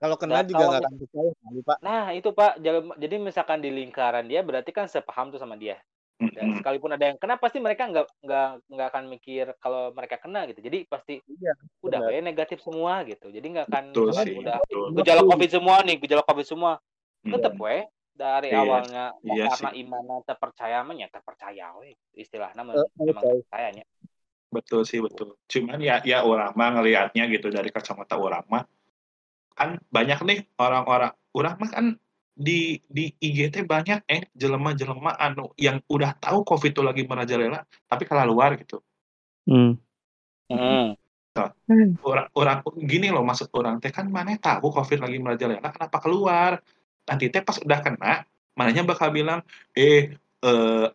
Kalau kena Nah, juga kalau nggak akan percaya kali Pak. Nah, itu Pak. Jadi- Jadi misalkan di lingkaran dia berarti kan sepaham tuh sama dia. Dan sekalipun ada yang kena pasti mereka nggak nggak nggak akan mikir kalau mereka kena gitu. Jadi pasti Iya. udah we negatif semua gitu. Jadi nggak akan Betul sih, udah betul. gejala covid semua nih, gejala covid semua. Mm. Tetep we dari Iya, awalnya iya karena sih. imannya terpercaya mah ya terpercaya we. Istilahnya Eh, memang oke. percayanya. Betul sih betul. Cuman ya ya orang mah ngelihatnya gitu dari kacamata orang mah kan banyak nih orang-orang orang mah kan di di IGT banyak eh jelema-jelema anu yang udah tahu covid itu lagi merajalela tapi kalah luar gitu. Hmm. Hmm. Orang orang gini loh maksud orang teh kan mana tahu covid lagi merajalela kenapa keluar? Nanti teh pas udah kena mananya bakal bilang eh eh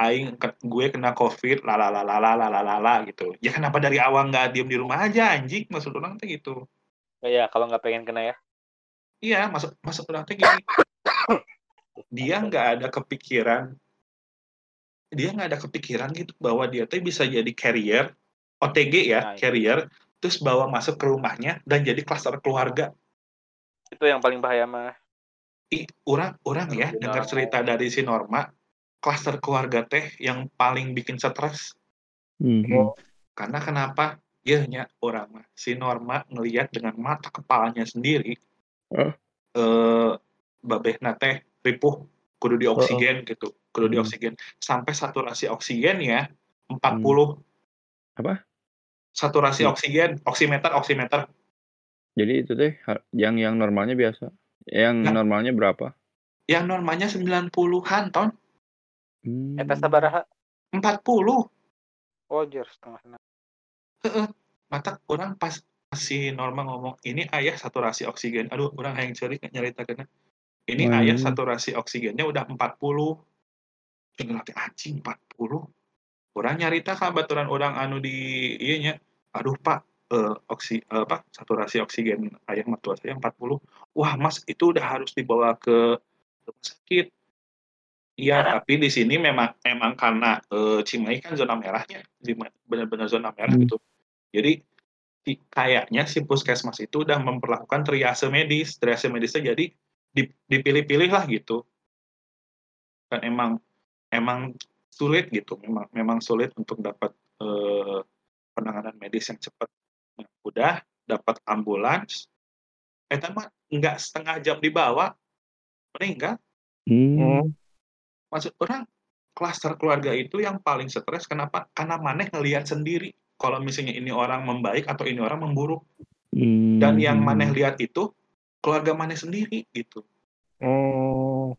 aing gue kena covid lalalalalalalalala gitu. Ya kenapa dari awal nggak diem di rumah aja anjing maksud orang teh gitu. Ya kalau nggak pengen kena ya. Iya, maksud maksud orang teh gini. Dia nggak ada kepikiran dia nggak ada kepikiran gitu bahwa dia teh bisa jadi carrier OTG ya, Nah, iya. carrier terus bawa masuk ke rumahnya dan jadi klaster keluarga. Itu yang paling bahaya mah. Orang orang ya Benar. dengar cerita dari si Norma, klaster keluarga teh yang paling bikin stres. Hmm. Karena kenapa? Ya nya orang mah si Norma ngelihat dengan mata kepalanya sendiri. Eh. Eh babehna teh ripuh kudu di oksigen gitu, kudu di Hmm. oksigen sampai saturasi oksigen ya 40. Apa? Saturasi Hmm. oksigen, oximeter, oximeter. Jadi itu teh ha- yang yang normalnya biasa. Yang Nah. normalnya berapa? Yang normalnya 90-an ton, Hmm. Eta sabaraha? 40. Oh, jer setengah. mata orang pas pas si Norma ngomong ini ayah saturasi oksigen aduh orang yang cari nyarita kena ini Hmm. ayah saturasi oksigennya udah 40 Tinggal nanti anjing 40 orang nyarita ka baturan orang anu di iya nya aduh pak eh, oksi eh, apa saturasi oksigen ayam mertua saya 40 wah mas itu udah harus dibawa ke rumah sakit. Iya, tapi di sini memang memang karena eh, Cimahi kan zona merahnya, benar-benar zona merah Hmm. gitu. Jadi di- kayaknya si puskesmas itu udah memperlakukan triase medis, triase medisnya jadi di- dipilih-pilih lah gitu. Dan emang emang sulit gitu, memang memang sulit untuk dapat eh, penanganan medis yang cepat. Nah, udah dapat ambulans, eh mah nggak setengah jam dibawa, meninggal. Hmm. maksud orang klaster keluarga itu yang paling stres kenapa karena maneh ngelihat sendiri kalau misalnya ini orang membaik atau ini orang memburuk Hmm. dan yang maneh lihat itu keluarga maneh sendiri gitu Oh.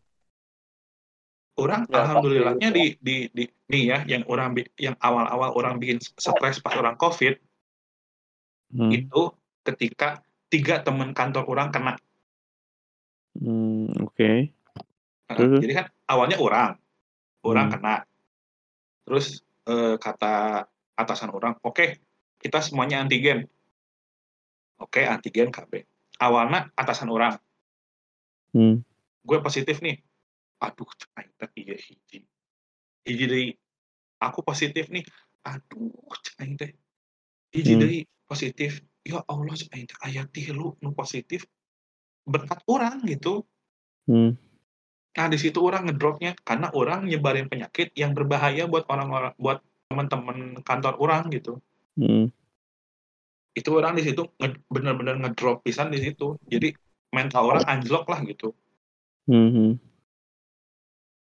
orang Ya, alhamdulillahnya pasti di di di nih ya yang orang yang awal-awal orang bikin stres pas orang covid Hmm. itu ketika tiga teman kantor orang kena Hmm, Oke. Nah, Terus? jadi kan awalnya orang orang Hmm. kena terus eh, kata atasan orang oke kita semuanya antigen oke antigen KB awalnya atasan orang Hmm. gue positif nih aduh teh iya hiji hiji deui aku positif nih aduh teh hiji Hmm. deui positif ya Allah aing teh aya tilu nu positif berkat orang gitu Hmm. Nah, di situ orang ngedropnya karena orang nyebarin penyakit yang berbahaya buat orang-orang buat teman-teman kantor orang gitu. Hmm. Itu orang di situ bener-bener ngedrop pisan di situ. Jadi mental orang anjlok lah gitu. Hmm. hmm.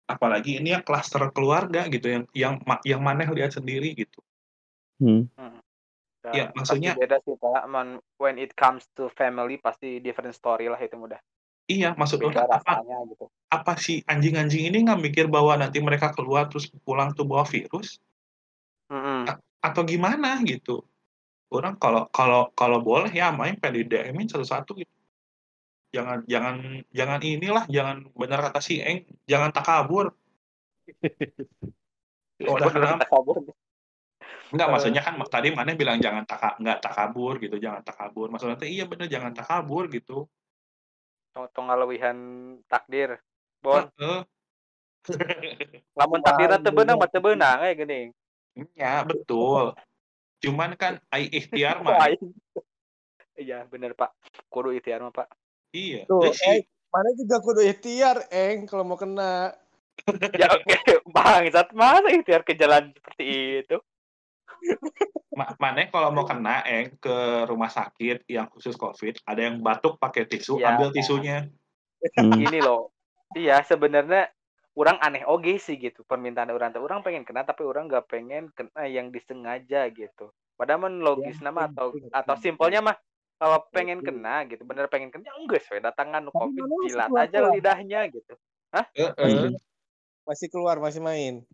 Apalagi ini yang klaster keluarga gitu yang yang yang maneh lihat sendiri gitu. Hmm. Ya, maksudnya- pasti beda sih pak Man, when it comes to family pasti different story lah itu mudah Iya, maksud beda orang apa gitu apa sih anjing-anjing ini nggak mikir bahwa nanti mereka keluar terus pulang tuh bawa virus Mm-mm. atau gimana gitu. Orang kalau kalau kalau boleh ya main PDDM-in satu-satu gitu. Jangan jangan jangan inilah, jangan benar kata si Eng, jangan takabur. Oh, udah Bener, kenapa? kita kabur. Enggak, Eh. maksudnya kan tadi mana bilang jangan taka, enggak takabur gitu, jangan takabur. Maksudnya iya bener jangan takabur gitu. Tong- tong ngalewihan takdir bon Heeh. lamun takdirna teu beunang mah teu beunang eh geuning Ya, betul. Cuman kan ai ikhtiar [LAUGHS] mah. iya bener pak kudu ikhtiar mah pak Iya. Tuh, si Mana juga kudu ikhtiar, Eng, kalau mau kena. [LAUGHS] ya oke bangsat masa ikhtiar ke jalan seperti itu Ma- Maneh kalau mau kena eng ke rumah sakit yang khusus COVID, ada yang batuk pakai tisu, Iya. ambil tisunya. Hmm. gini loh iya sebenarnya orang aneh oge sih gitu permintaan orang teh orang pengen kena tapi orang nggak pengen kena yang disengaja gitu padahal man logis nama atau atau simpelnya mah kalau pengen kena gitu bener pengen kena ya enggak sesuai datangan covid jilat keluar aja keluar. lidahnya gitu Heeh. Masih keluar, masih main.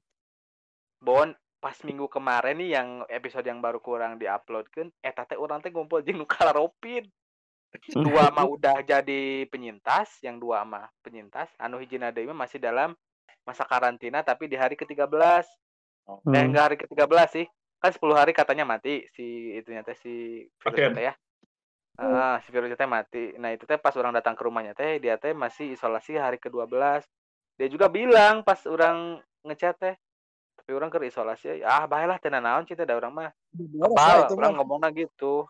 bon pas minggu kemarin nih yang episode yang baru kurang diupload kan eh teh orang teh ngumpul jeung nu kalaropin dua mah [LAUGHS] udah jadi penyintas yang dua mah penyintas anu hiji deui mah masih dalam masa karantina tapi di hari ke-13 eh Hmm. enggak hari ke-13 sih. Kan 10 hari katanya mati si itunya teh si virus teh ya. Ah, si virus teh mati. Nah itu teh pas orang datang ke rumahnya teh dia teh masih isolasi hari ke-12 dia juga bilang pas orang ngechat teh tapi orang ke isolasi ah baiklah tenan naon cita da orang mah. Itu orang ngomongnya gitu.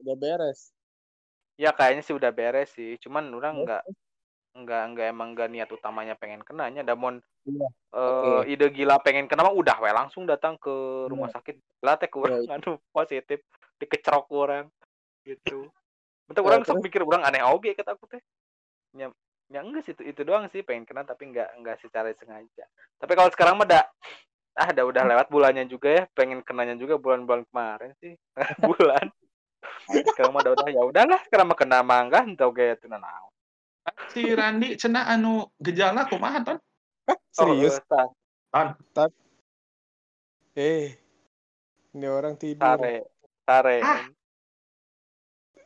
Udah beres. ya kayaknya sih udah beres sih. Cuman orang Beres. nggak nggak nggak emang nggak niat utamanya pengen kenanya. Damon Iya, eh oke. ide gila pengen kena mah udah we langsung datang ke rumah sakit. Lah teh kurang Iya. [LAUGHS] anu positif. Dikecerok orang gitu. Bentar Ya, orang sok mikir orang aneh oge kata aku teh. Ya, ya enggak sih itu, itu doang sih pengen kena tapi enggak enggak secara sengaja. Tapi kalau sekarang mah dah ah udah udah lewat bulannya juga ya pengen kenanya juga bulan-bulan kemarin sih. [LAUGHS] Bulan. [LAUGHS] Sekarang mah udah udah ya udahlah sekarang mah kena mangga entah kayak itu naon Si Randi cenah anu gejala kumaha ton? Serius? oh, eh, tah, Eh, ini orang tidur. sare sare Ah.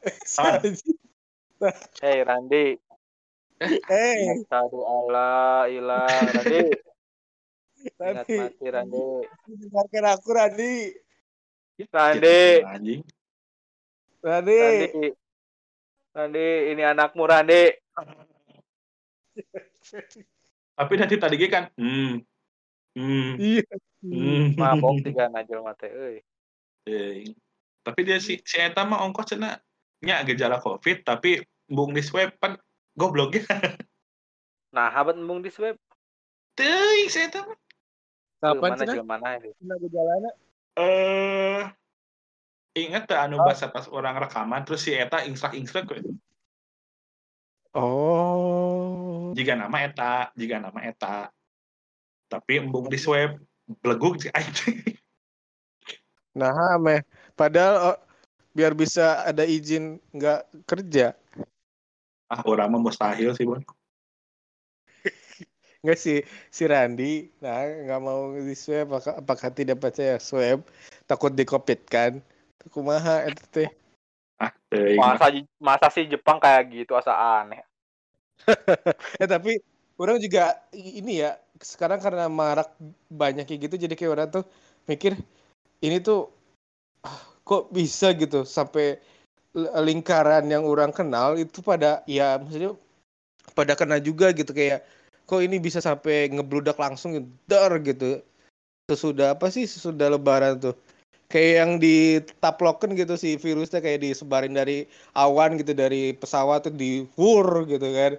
[LAUGHS] Hey Randi Eh, Aduh Allah ilah Randi Ingat Randi, mati Randi. dengarkan aku Randi. Randi, Anjing. Randi. Randi. Randi, ini anakmu Randi. Tapi nanti tadi kan, hmm, hmm, Iya. hmm. Mabok tiga najel mate euy. Eh, Tapi dia si si Eta mah ongkos cenah nya gejala COVID tapi bung di swab kan goblok ya. [LAUGHS] Nah, habat embung di swab. Teuing si Eta mah. Kapan jeung mana itu? Cenah gejalana? Eh ingat tuh anu Oh. bahasa pas orang rekaman terus si Eta ingstrak-ingstrak we. Oh. jika nama Eta, jika nama Eta. Tapi embung di swab beleguk sih. [LAUGHS] Nah, meh. Padahal oh, biar bisa ada izin nggak kerja. Ah, orang mah mustahil sih, Bon. [LAUGHS] Nggak sih si Randi, nah nggak mau di swab apakah, apakah tidak percaya swab takut di covid kan? Kumaha itu teh. Ah. Masa masa sih Jepang kayak gitu asa aneh. [LAUGHS] Eh tapi orang juga ini ya sekarang karena marak banyak kayak gitu jadi kayak orang tuh mikir ini tuh ah, kok bisa gitu sampai lingkaran yang orang kenal itu pada ya maksudnya pada kena juga gitu kayak kok ini bisa sampai ngebludak langsung gitu dar gitu sesudah apa sih sesudah lebaran tuh kayak yang ditaploken gitu si virusnya kayak disebarin dari awan gitu dari pesawat tuh di wur gitu kan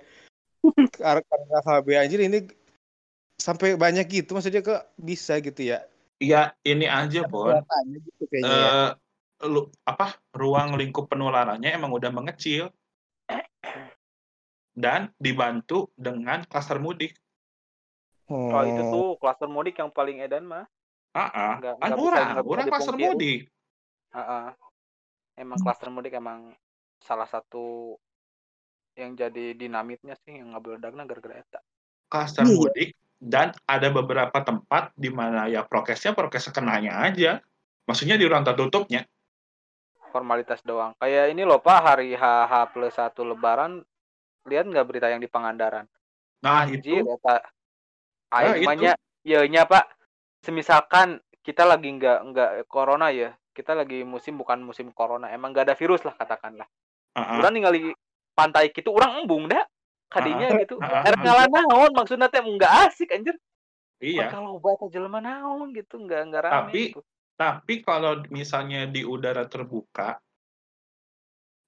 Kar- [LAUGHS] karena KB anjir ini sampai banyak gitu maksudnya kok bisa gitu ya Iya, ini aja, Bon. Gitu kayaknya ya. Eh lu apa ruang lingkup penularannya emang udah mengecil dan dibantu dengan klaster mudik. Kalau itu Hmm. tuh klaster mudik yang paling edan mah. Ah, ah. Nggak- kan nggak bisa- orang, orang klaster dipungkiri. mudik. Heeh. Emang klaster mudik emang salah satu yang jadi dinamitnya sih yang ngabeledagna gara-gara eta. Klaster Iya. mudik dan ada beberapa tempat di mana ya prokesnya prokes kenanya aja. Maksudnya di ruang tertutupnya. Formalitas doang. Kayak ini loh Pak, hari HH plus satu lebaran lihat nggak berita yang di Pangandaran? Nah, Anjir, itu eta. Ah, Aing itu. ya nya Pak. Semisalkan kita lagi nggak nggak corona ya, kita lagi musim bukan musim corona, emang nggak ada virus lah katakanlah. ah, ah. Orang ningali pantai gitu, orang embung dah. Kadinya gitu. ah, ah, Erek ngalah naon maksudnya teh nggak asik anjir. iya. Kalau obat aja jelema naon gitu, nggak nggak rame. Tapi- gitu. Tapi kalau misalnya di udara terbuka,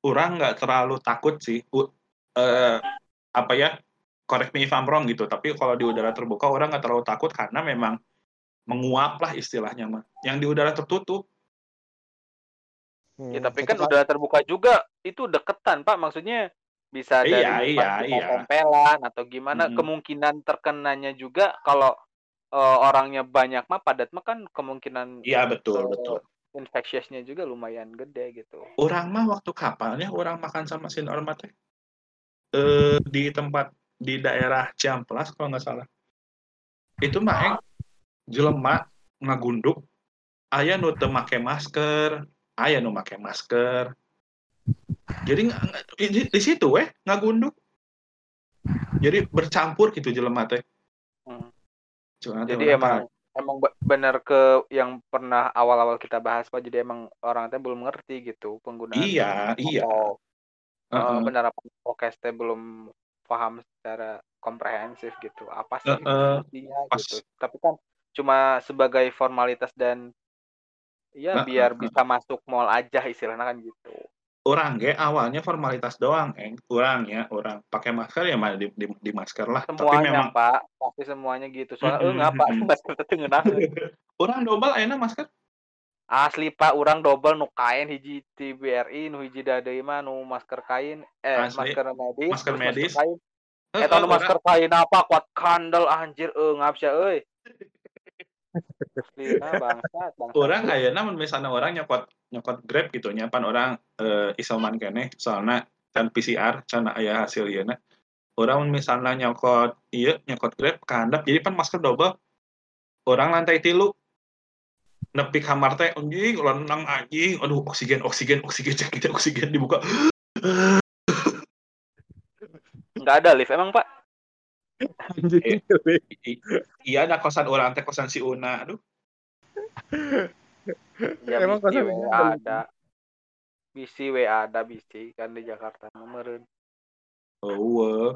orang nggak terlalu takut sih. U- eh, apa ya? Correct me if I'm wrong gitu. Tapi kalau di udara terbuka, orang nggak terlalu takut karena memang menguap lah istilahnya mah. Yang di udara tertutup, Hmm, Ya tapi kan udah terbuka juga itu deketan Pak maksudnya bisa dari Iya, depan iya, kita iya. tempelan atau gimana Mm-mm. kemungkinan terkenanya juga kalau eh, orangnya banyak mah padat mah kan kemungkinan iya betul eh, betul. infectiousnya juga lumayan gede gitu. Orang mah waktu kapalnya orang makan sama si Norma teh eh, di tempat di daerah Ciamplas kalau nggak salah. Itu mah eng, jelema ngagunduk aya nu teu make masker, aya nu make masker. Jadi di, di situ weh ngagunduk. Jadi bercampur gitu jelema teh. Hmm. Cuma Jadi emang emang be- benar ke yang pernah awal-awal kita bahas Pak jadi emang orang teh belum ngerti gitu penggunaan Iya, iya. Eh, Heeh. penerapan prokes teh belum paham secara komprehensif gitu apa sih Heeh. fungsinya Pas. gitu tapi kan cuma sebagai formalitas dan ya Heeh, biar heeh. bisa masuk mall aja istilahnya kan gitu. Orang ge awalnya formalitas doang eng. Orang ya orang. Pakai masker ya di, di, di masker lah. Tapi semuanya memang pak. Pasti semuanya gitu. Soalnya eh ngapa? mm-mm. [LAUGHS] masker teh ngeunahkeun [LAUGHS] orang double ayeuna masker? Asli pak. Orang double nu kain hiji ti BRI nu hiji da deui mah nu masker kain eh Asli. masker medis Masker medis. kain. Heeh, eta nu orang- masker kain apa? Kuat kandel anjir. Eh ngap sia euy Bangsat bangsat. Orang ayeuna mun misalnya orang nyokot nyokot grab gitu nyapan orang eh, isoman keneh soalnya kan PCR can aya hasil ieu orang mun misalnya nyokot iya nyokot grab kehandap jadi pan masker double. Orang lantai tilu nepi kamar teh anjing lenang anjing. Aduh oksigen oksigen oksigen cek kita oksigen dibuka. Nggak ada lift emang pak Anjing. Eh. Iya ada kosan orang teh kosan si Una aduh Ya Emang kosan mana ada? ada. Bisi we ada bisi kan di Jakarta meureun. oh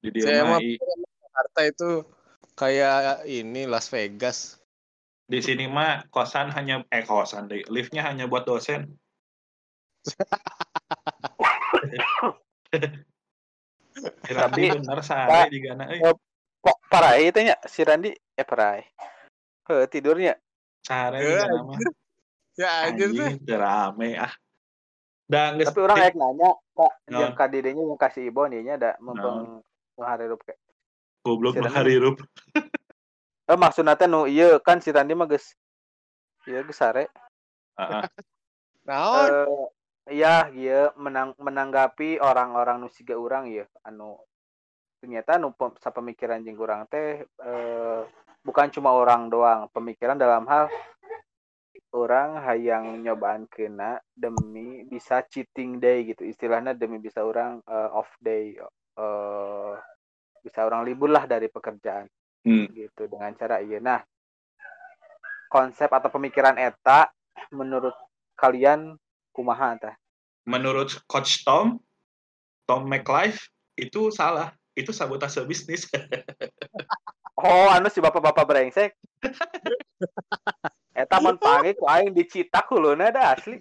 di dia Saya mah Jakarta itu kayak ini Las Vegas. di sini mah kosan hanya eh kosan deh liftnya hanya buat dosen [LAUGHS] Tapi Tapi- bener sare di Gana euy. Kok parai teh nya si Randi eh parai. Heuh tidurnya. Sare di Eh, mah. Ya anjir teu rame ah. Da geus Tapi orang kayak nanya, Pak, Naon? yang kadidenya yang kasih Ibon ieu da mempeng ngaharirup ke. goblok si Randi. harirup. [LAUGHS] Eh maksudna teh nu ieu kan si Randi mah geus ieu geus sare. Heeh. Naon? Iya ieu menang menanggapi orang-orang nu siga urang ieu anu ternyata nu pem- sapemikiran jeung urang teh eh bukan cuma orang doang, pemikiran dalam hal orang hayang nyobaan kena demi bisa cheating day gitu. Istilahnya demi bisa orang eh, off day eh bisa orang libur lah dari pekerjaan. Hmm. gitu dengan cara iya. Nah konsep atau pemikiran eta menurut kalian kumaha tah Menurut Coach Tom, Tom McLife itu salah. Itu sabotase bisnis. [LAUGHS] oh anu si bapak-bapak brengsek [LAUGHS] eta mun panggil ku aing dicitak huluna da asli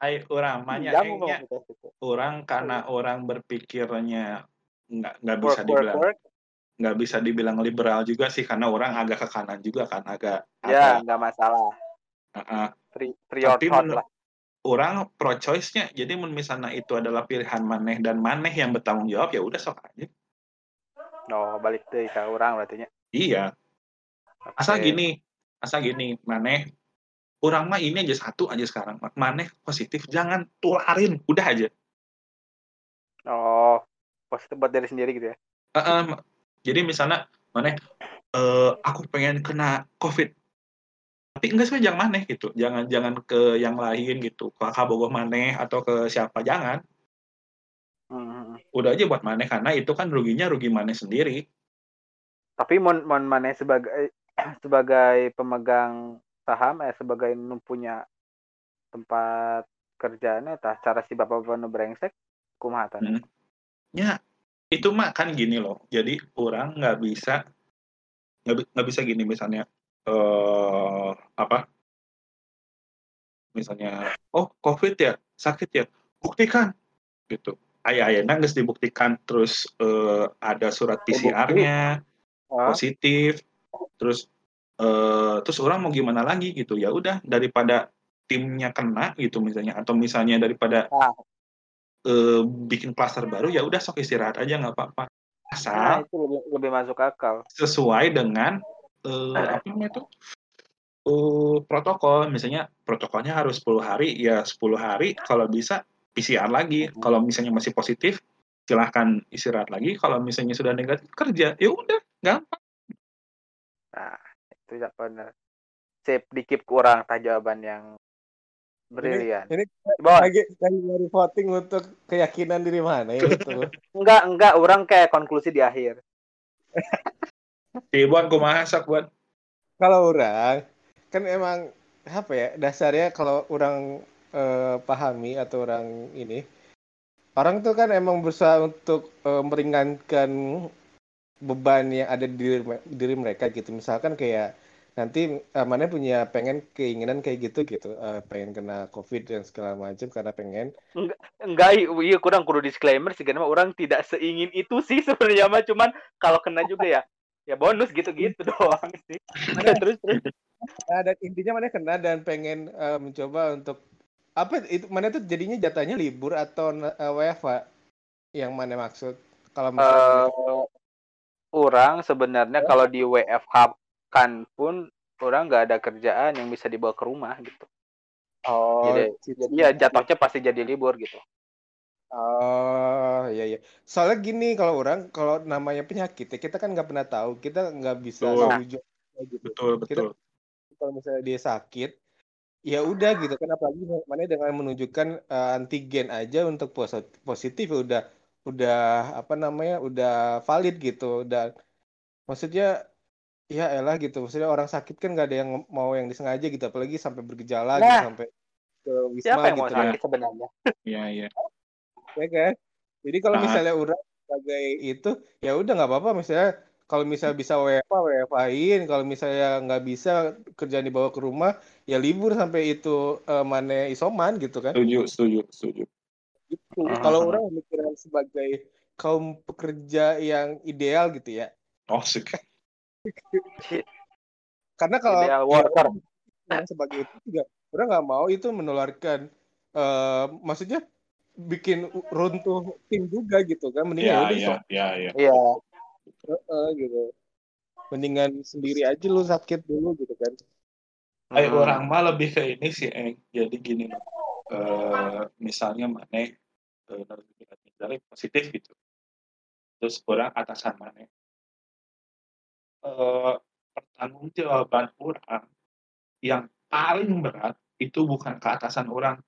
Ai urang mah nya Pinjam engnya ngomong gitu. orang karena orang berpikirnya nggak nggak bisa work dibilang work nggak bisa dibilang liberal juga sih karena orang agak ke kanan juga kan agak ya agak nggak masalah free free your Tapi orang pro choice-nya jadi misalnya itu adalah pilihan maneh dan maneh yang bertanggung jawab ya udah sok aja. No balik deh ke orang berarti nya iya asal Oke. gini asal gini maneh orang mah ini aja satu aja sekarang. Maneh positif jangan tularin udah aja. Oh positif buat diri sendiri gitu ya? Uh-uh, ma- jadi misalnya maneh eh, aku pengen kena covid tapi enggak sih jangan maneh gitu. Jangan jangan ke yang lain gitu. Ke kabogoh maneh atau ke siapa jangan. Hmm. udah aja buat maneh karena itu kan ruginya rugi maneh sendiri. Tapi mon mon mana sebagai [CLEARS THROAT] sebagai pemegang saham eh sebagai punya tempat kerjaannya tah cara si bapak-bapak nu brengsek kumaha tah? Hmm. ya itu mah kan gini loh. Jadi orang nggak bisa nggak bi- nggak bisa gini misalnya eh apa? Misalnya oh covid ya? Sakit ya? Buktikan. Gitu. Ayah ayah nangis dibuktikan. Terus eh, ada surat PCR-nya positif. Terus eh terus orang mau gimana lagi gitu. Ya udah daripada timnya kena gitu misalnya atau misalnya daripada eh, bikin klaster baru ya udah sok istirahat aja nggak apa-apa. Nah asal itu lebih, lebih masuk akal. sesuai dengan eh, apa namanya itu eh, protokol misalnya protokolnya harus 10 hari ya 10 hari kalau bisa PCR lagi kalau misalnya masih positif silahkan istirahat lagi kalau misalnya sudah negatif kerja ya udah gampang. Nah itu ya benar sip dikip kurang tah jawaban yang brilian. Ini Bon, lagi lagi nyari voting untuk keyakinan diri mana ya itu. [LAUGHS] enggak enggak orang kayak konklusi di akhir [LAUGHS] Ibuan kumaha sok buat Kalau orang kan emang apa ya dasarnya kalau orang eh, pahami atau orang ini orang tuh kan emang berusaha untuk eh, meringankan beban yang ada di diri, diri mereka gitu. Misalkan kayak nanti eh, mana punya pengen keinginan kayak gitu gitu. Eh, pengen kena covid dan segala macam karena pengen. Enggak iya kurang kudu disclaimer sih. Karena orang tidak seingin itu sih [LAUGHS] sebenarnya mah cuman kalau kena juga ya ya bonus gitu-gitu [LAUGHS] doang sih. Terus terus. Nah, dan intinya mana kena dan pengen eh, mencoba untuk apa itu mana tuh jadinya jatahnya libur atau uh, WFH yang mana maksud? Kalau misalnya eh orang sebenarnya kalau di WFH kan pun orang nggak ada kerjaan yang bisa dibawa ke rumah gitu. Oh jadi jadi ya jatuhnya pasti jadi libur gitu oh iya iya soalnya gini kalau orang kalau namanya penyakit ya kita kan nggak pernah tahu kita nggak bisa Betul. gitu betul betul kalau misalnya dia sakit ya udah gitu kan apalagi mana dengan menunjukkan eh, antigen aja untuk pos- positif ya udah udah apa namanya udah valid gitu dan maksudnya ya elah gitu maksudnya orang sakit kan nggak ada yang mau yang disengaja gitu apalagi sampai bergejala gitu Nah. sampai ke wisma Siapa yang mau gitu sakit sebenarnya? Iya, iya. Ya kan jadi kalau Nah. misalnya orang sebagai itu ya udah nggak apa-apa misalnya kalau misalnya bisa WFA WFA-in kalau misalnya nggak bisa kerjaan dibawa ke rumah ya libur sampai itu eh, mana isoman gitu kan Setuju, setuju, setuju. gitu. Hmm. kalau orang memikirkan sebagai kaum pekerja yang ideal gitu ya Oh, suka. [LAUGHS] karena kalau Ideal worker. sebagai itu juga orang nggak mau itu menularkan eh maksudnya bikin runtuh tim juga gitu kan mending udah iya, sok iya, iya. Iya. Heeh, gitu mendingan sendiri aja lu sakit dulu gitu kan Kayak Hmm. orang mah lebih ke ini sih, Eng. Jadi gini. Eh, misalnya mana eh, misalnya positif gitu. Terus orang atasan mana. Eh, pertanggungjawaban orang yang paling berat itu bukan ke atasan orang.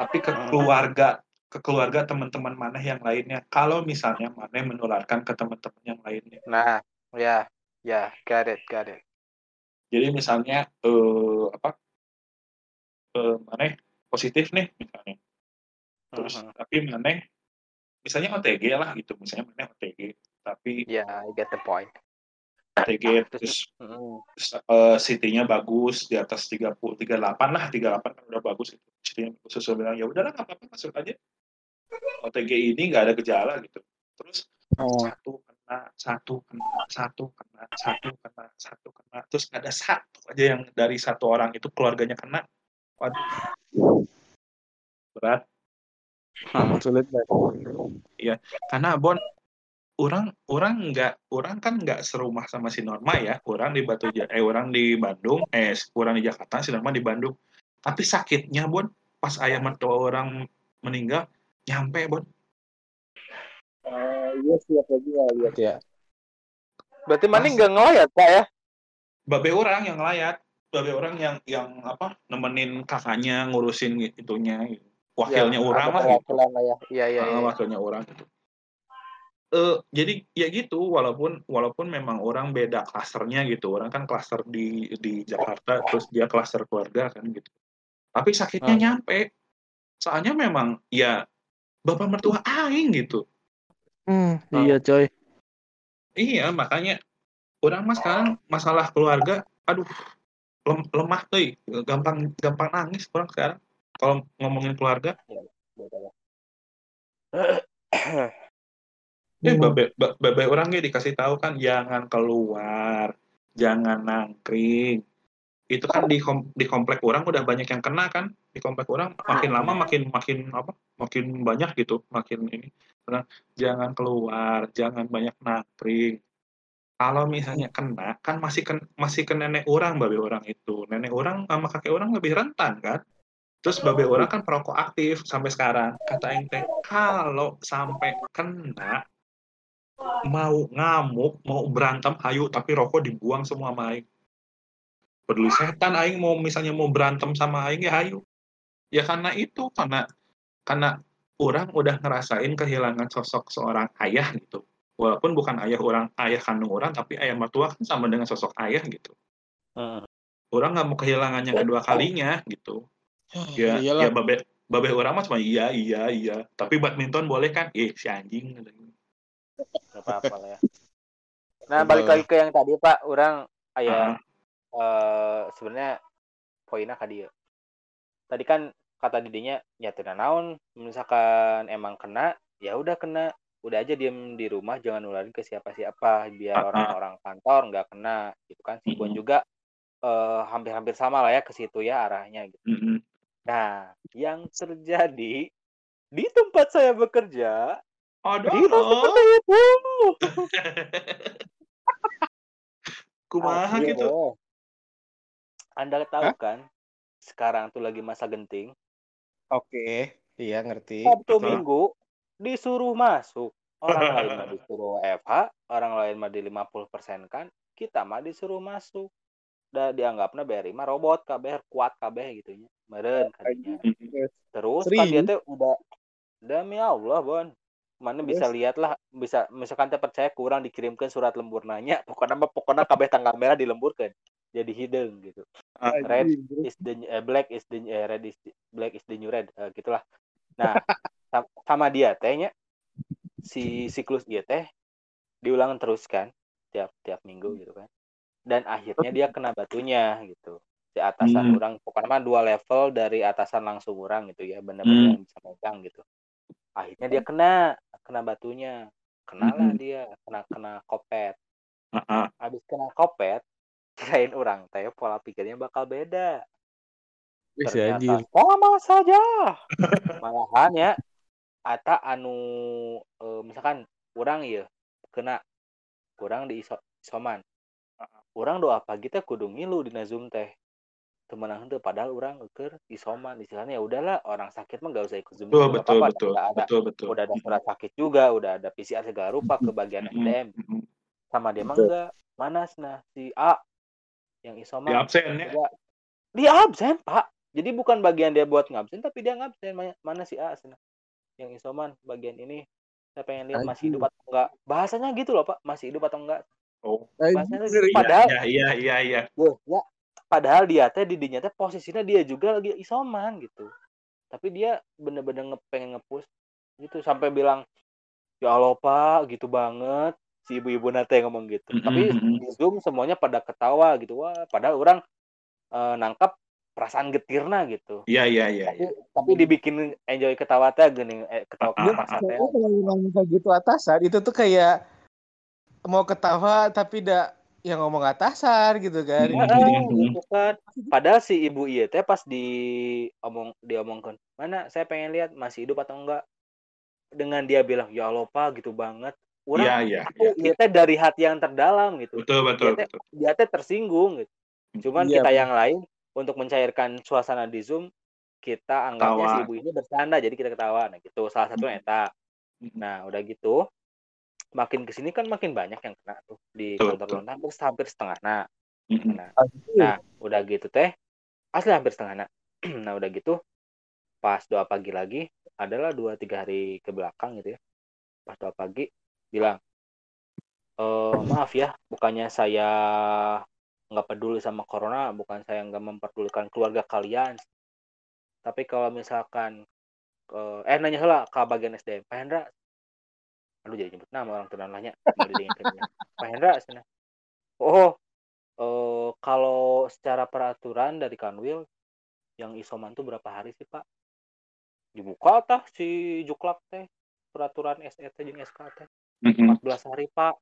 Tapi ke keluarga, ke keluarga teman-teman mana yang lainnya. Kalau misalnya mana menularkan ke teman-teman yang lainnya. Nah, ya, ya, got it, got it. Jadi misalnya eh apa eh mana positif nih misalnya. Terus Mhm. tapi mana misalnya OTG lah gitu, misalnya mana OTG, tapi Ya, I get the point. OTG Terus- eh, CT-nya bagus di atas 30 38 lah, 38 kan udah bagus itu. Terus saya bilang ya udahlah nggak apa-apa masuk aja. OTG ini nggak ada gejala gitu. Terus Oh. satu kena, satu kena, satu kena, satu kena, satu kena. Terus ada satu aja yang dari satu orang itu keluarganya kena. Waduh. Berat. sulit banget Karena Bon, orang orang nggak orang kan nggak serumah sama si Norma ya. Orang di Batu eh orang di Bandung, eh orang di Jakarta, si Norma di Bandung. Tapi sakitnya Bon, pas ayah mertua orang meninggal, nyampe Bon. Eh, iya aku juga lihat ya Berarti mana nggak ngelayat, Pak ya? Babe orang yang layat, babe orang yang yang apa nemenin kakaknya ngurusin itunya, gitu. wakilnya Ya, orang lah gitu. lah ya. Iya, iya, Ah, iya. wakilnya orang gitu. Eh, jadi ya gitu, walaupun walaupun memang orang beda klasternya gitu, orang kan klaster di di Jakarta, terus dia klaster keluarga kan gitu. Tapi sakitnya Hmm. nyampe, soalnya memang ya bapak mertua aing gitu. hmm, iya, coy Iya, makanya orang mah sekarang masalah keluarga, aduh lem- lemah tuh, gampang gampang nangis orang sekarang kalau ngomongin keluarga. [CLEARS THROAT] Eh, babe, ba- babe orangnya dikasih tahu kan jangan keluar, jangan nangkring. Itu kan di kom- di komplek orang udah banyak yang kena kan. Di komplek orang makin lama makin makin apa? Makin banyak gitu, makin ini. Karena jangan keluar, jangan banyak nangkring. Kalau misalnya kena, kan masih ke, masih ke nenek orang, babe orang itu. Nenek orang sama kakek orang lebih rentan kan. Terus babe orang kan perokok aktif sampai sekarang. Kata teh, kalau sampai kena, mau ngamuk, mau berantem, hayu, tapi rokok dibuang semua sama aing. Peduli setan aing mau misalnya mau berantem sama aing ya hayu. Ya karena itu, karena karena orang udah ngerasain kehilangan sosok seorang ayah gitu. Walaupun bukan ayah orang, ayah kandung orang, tapi ayah mertua kan sama dengan sosok ayah gitu. Hmm. Orang nggak mau kehilangan yang kedua kalinya gitu. Ya, iyalah ya babe, babe orang mah cuma iya, iya, iya. Tapi badminton boleh kan? Eh, si anjing. Gak apa-apa lah ya. Nah, balik lagi ke yang tadi, Pak. Orang Ah, kayak eh sebenarnya poinnya ka dia. Tadi kan kata didinya ya tidak naon misalkan emang kena ya udah kena udah aja diem di rumah jangan nularin ke siapa-siapa biar ah. orang-orang kantor nggak kena gitu kan si Bon Mm-mm. juga eh, hampir-hampir sama lah ya ke situ ya arahnya gitu. mm-mm. Nah, yang terjadi di tempat saya bekerja Aduh, tidak seperti itu. kumaha gitu. oh. Anda tahu Hah? kan, sekarang tuh lagi masa genting. oke iya ngerti Sabtu Betul. Minggu disuruh masuk. Orang [LAUGHS] lain mah disuruh FH, orang lain mah di 50% kan, kita mah disuruh masuk. Da dianggapnya BRI mah robot kabeh kuat kabeh gitu nya. Meureun kadinya. Terus kan dia teh udah Demi Allah, Bon. Mana bisa Terus? lihat lah, bisa misalkan teh percaya kurang dikirimkan surat lembur nanya, [LAUGHS] pokoknya pokoknya kabeh tanggal merah dilemburkan. Jadi hidden gitu. Ah, Red is the eh, black is the eh, red is the- black is the new red Eh, gitulah. Nah, [LAUGHS] sam- sama dia tehnya si siklus dia teh diulang terus kan tiap tiap minggu gitu kan. Dan akhirnya dia kena batunya gitu. Si atasan Hmm. orang pokoknya mah dua level dari atasan langsung orang gitu ya, benar-benar Hmm. yang bisa megang gitu. Akhirnya dia kena kena batunya. Kenalah Mm-mm. dia, kena kena kopet. ah. Habis kena kopet, [LAUGHS] kirain orang teh pola pikirnya bakal beda. Wis ternyata anjir. sama saja malahan ya ata anu eh, misalkan kurang ya kena kurang di iso, isoman orang doa pagi teh kudu ngilu di zoom teh temenang henteu padahal orang keur isoman istilahnya ya udahlah orang sakit mah gak usah ikut zoom Betul, betul, apa-apa. betul, udah ada betul, betul. udah ada surat sakit juga udah ada PCR segala rupa ke bagian SDM sama dia mah Betul. enggak mana nah si A yang Di isoman absen ya. Dia absen pak jadi bukan bagian dia buat ngabsen tapi dia ngabsen Ma- mana si A sana yang isoman bagian ini saya pengen lihat masih hidup atau enggak bahasanya gitu loh pak masih hidup atau enggak Oh, bahasanya gitu. padahal iya, iya, iya, iya. Loh, ya, padahal dia teh di dinya teh posisinya dia juga lagi isoman gitu. Tapi dia bener-bener nge pengen ngepush gitu. Sampai bilang ya Allah pak gitu banget. Si ibu-ibu nate ngomong gitu. Tapi di zoom semuanya pada ketawa gitu. Wah padahal orang eh, nangkap perasaan getirna gitu. Iya, iya, iya. tapi iya. tapi dibikin enjoy ketawa teh gini eh, ketawa Ah, ah, ah. teh Kayaknya kalau ngomong kayak gitu atasan itu tuh kayak mau ketawa tapi tidak yang ngomong atasan gitu kan. Gitu kan. Padahal si ibu iya teh pas di omong diomongkan mana saya pengen lihat masih hidup atau enggak? Dengan dia bilang ya Allah pak gitu banget. Iya, orang iya, aku iya. iya teh dari hati yang terdalam gitu. Betul, betul, dia teh betul. dia teh tersinggung gitu. Cuman Iya, kita yang lain untuk mencairkan suasana di zoom kita anggapnya si ibu ini bercanda jadi kita ketawa. Nah gitu. Salah satu eta. Mm-mm. nah udah gitu makin ke sini kan makin banyak yang kena tuh di betul. lontar terus hampir setengah nah nah. Nah, udah gitu teh, asli hampir setengah. Nah, [CLEARS THROAT] nah udah gitu, pas doa pagi lagi, adalah dua tiga hari ke belakang gitu ya. Pas doa pagi, bilang, eh maaf ya, bukannya saya nggak peduli sama corona, bukan saya nggak memperdulikan keluarga kalian. Tapi kalau misalkan, eh, eh nanya lah ke bagian SDM, Pak Hendra, aduh jadi nyebut nama orang tunan nanya. Pak Hendra, sana. Oh, eh kalau secara peraturan dari Kanwil yang isoman tuh berapa hari sih Pak? Dibuka tah si Juklak teh peraturan SET jeung SK teh Mm-mm. 14 hari Pak.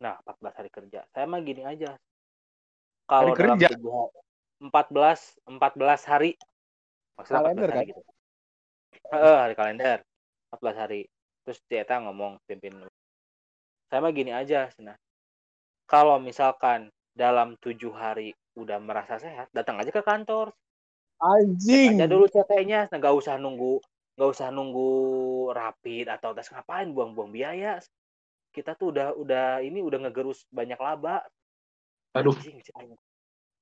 Nah 14 hari kerja. Saya mah gini aja. Kalau dalam kerja? tujuh hari, 14 14 hari. Maksudnya 14 Kalender, hari kan? gitu. Heeh, hari kalender. 14 hari. Terus Eta ngomong pimpin saya mah gini aja nah kalau misalkan dalam tujuh hari udah merasa sehat datang aja ke kantor. Anjing. aja dulu CT-nya nah, nggak usah nunggu nggak usah nunggu rapid atau tes ngapain buang-buang biaya. Kita tuh udah udah ini udah ngegerus banyak laba. Aduh. Anjing, aing.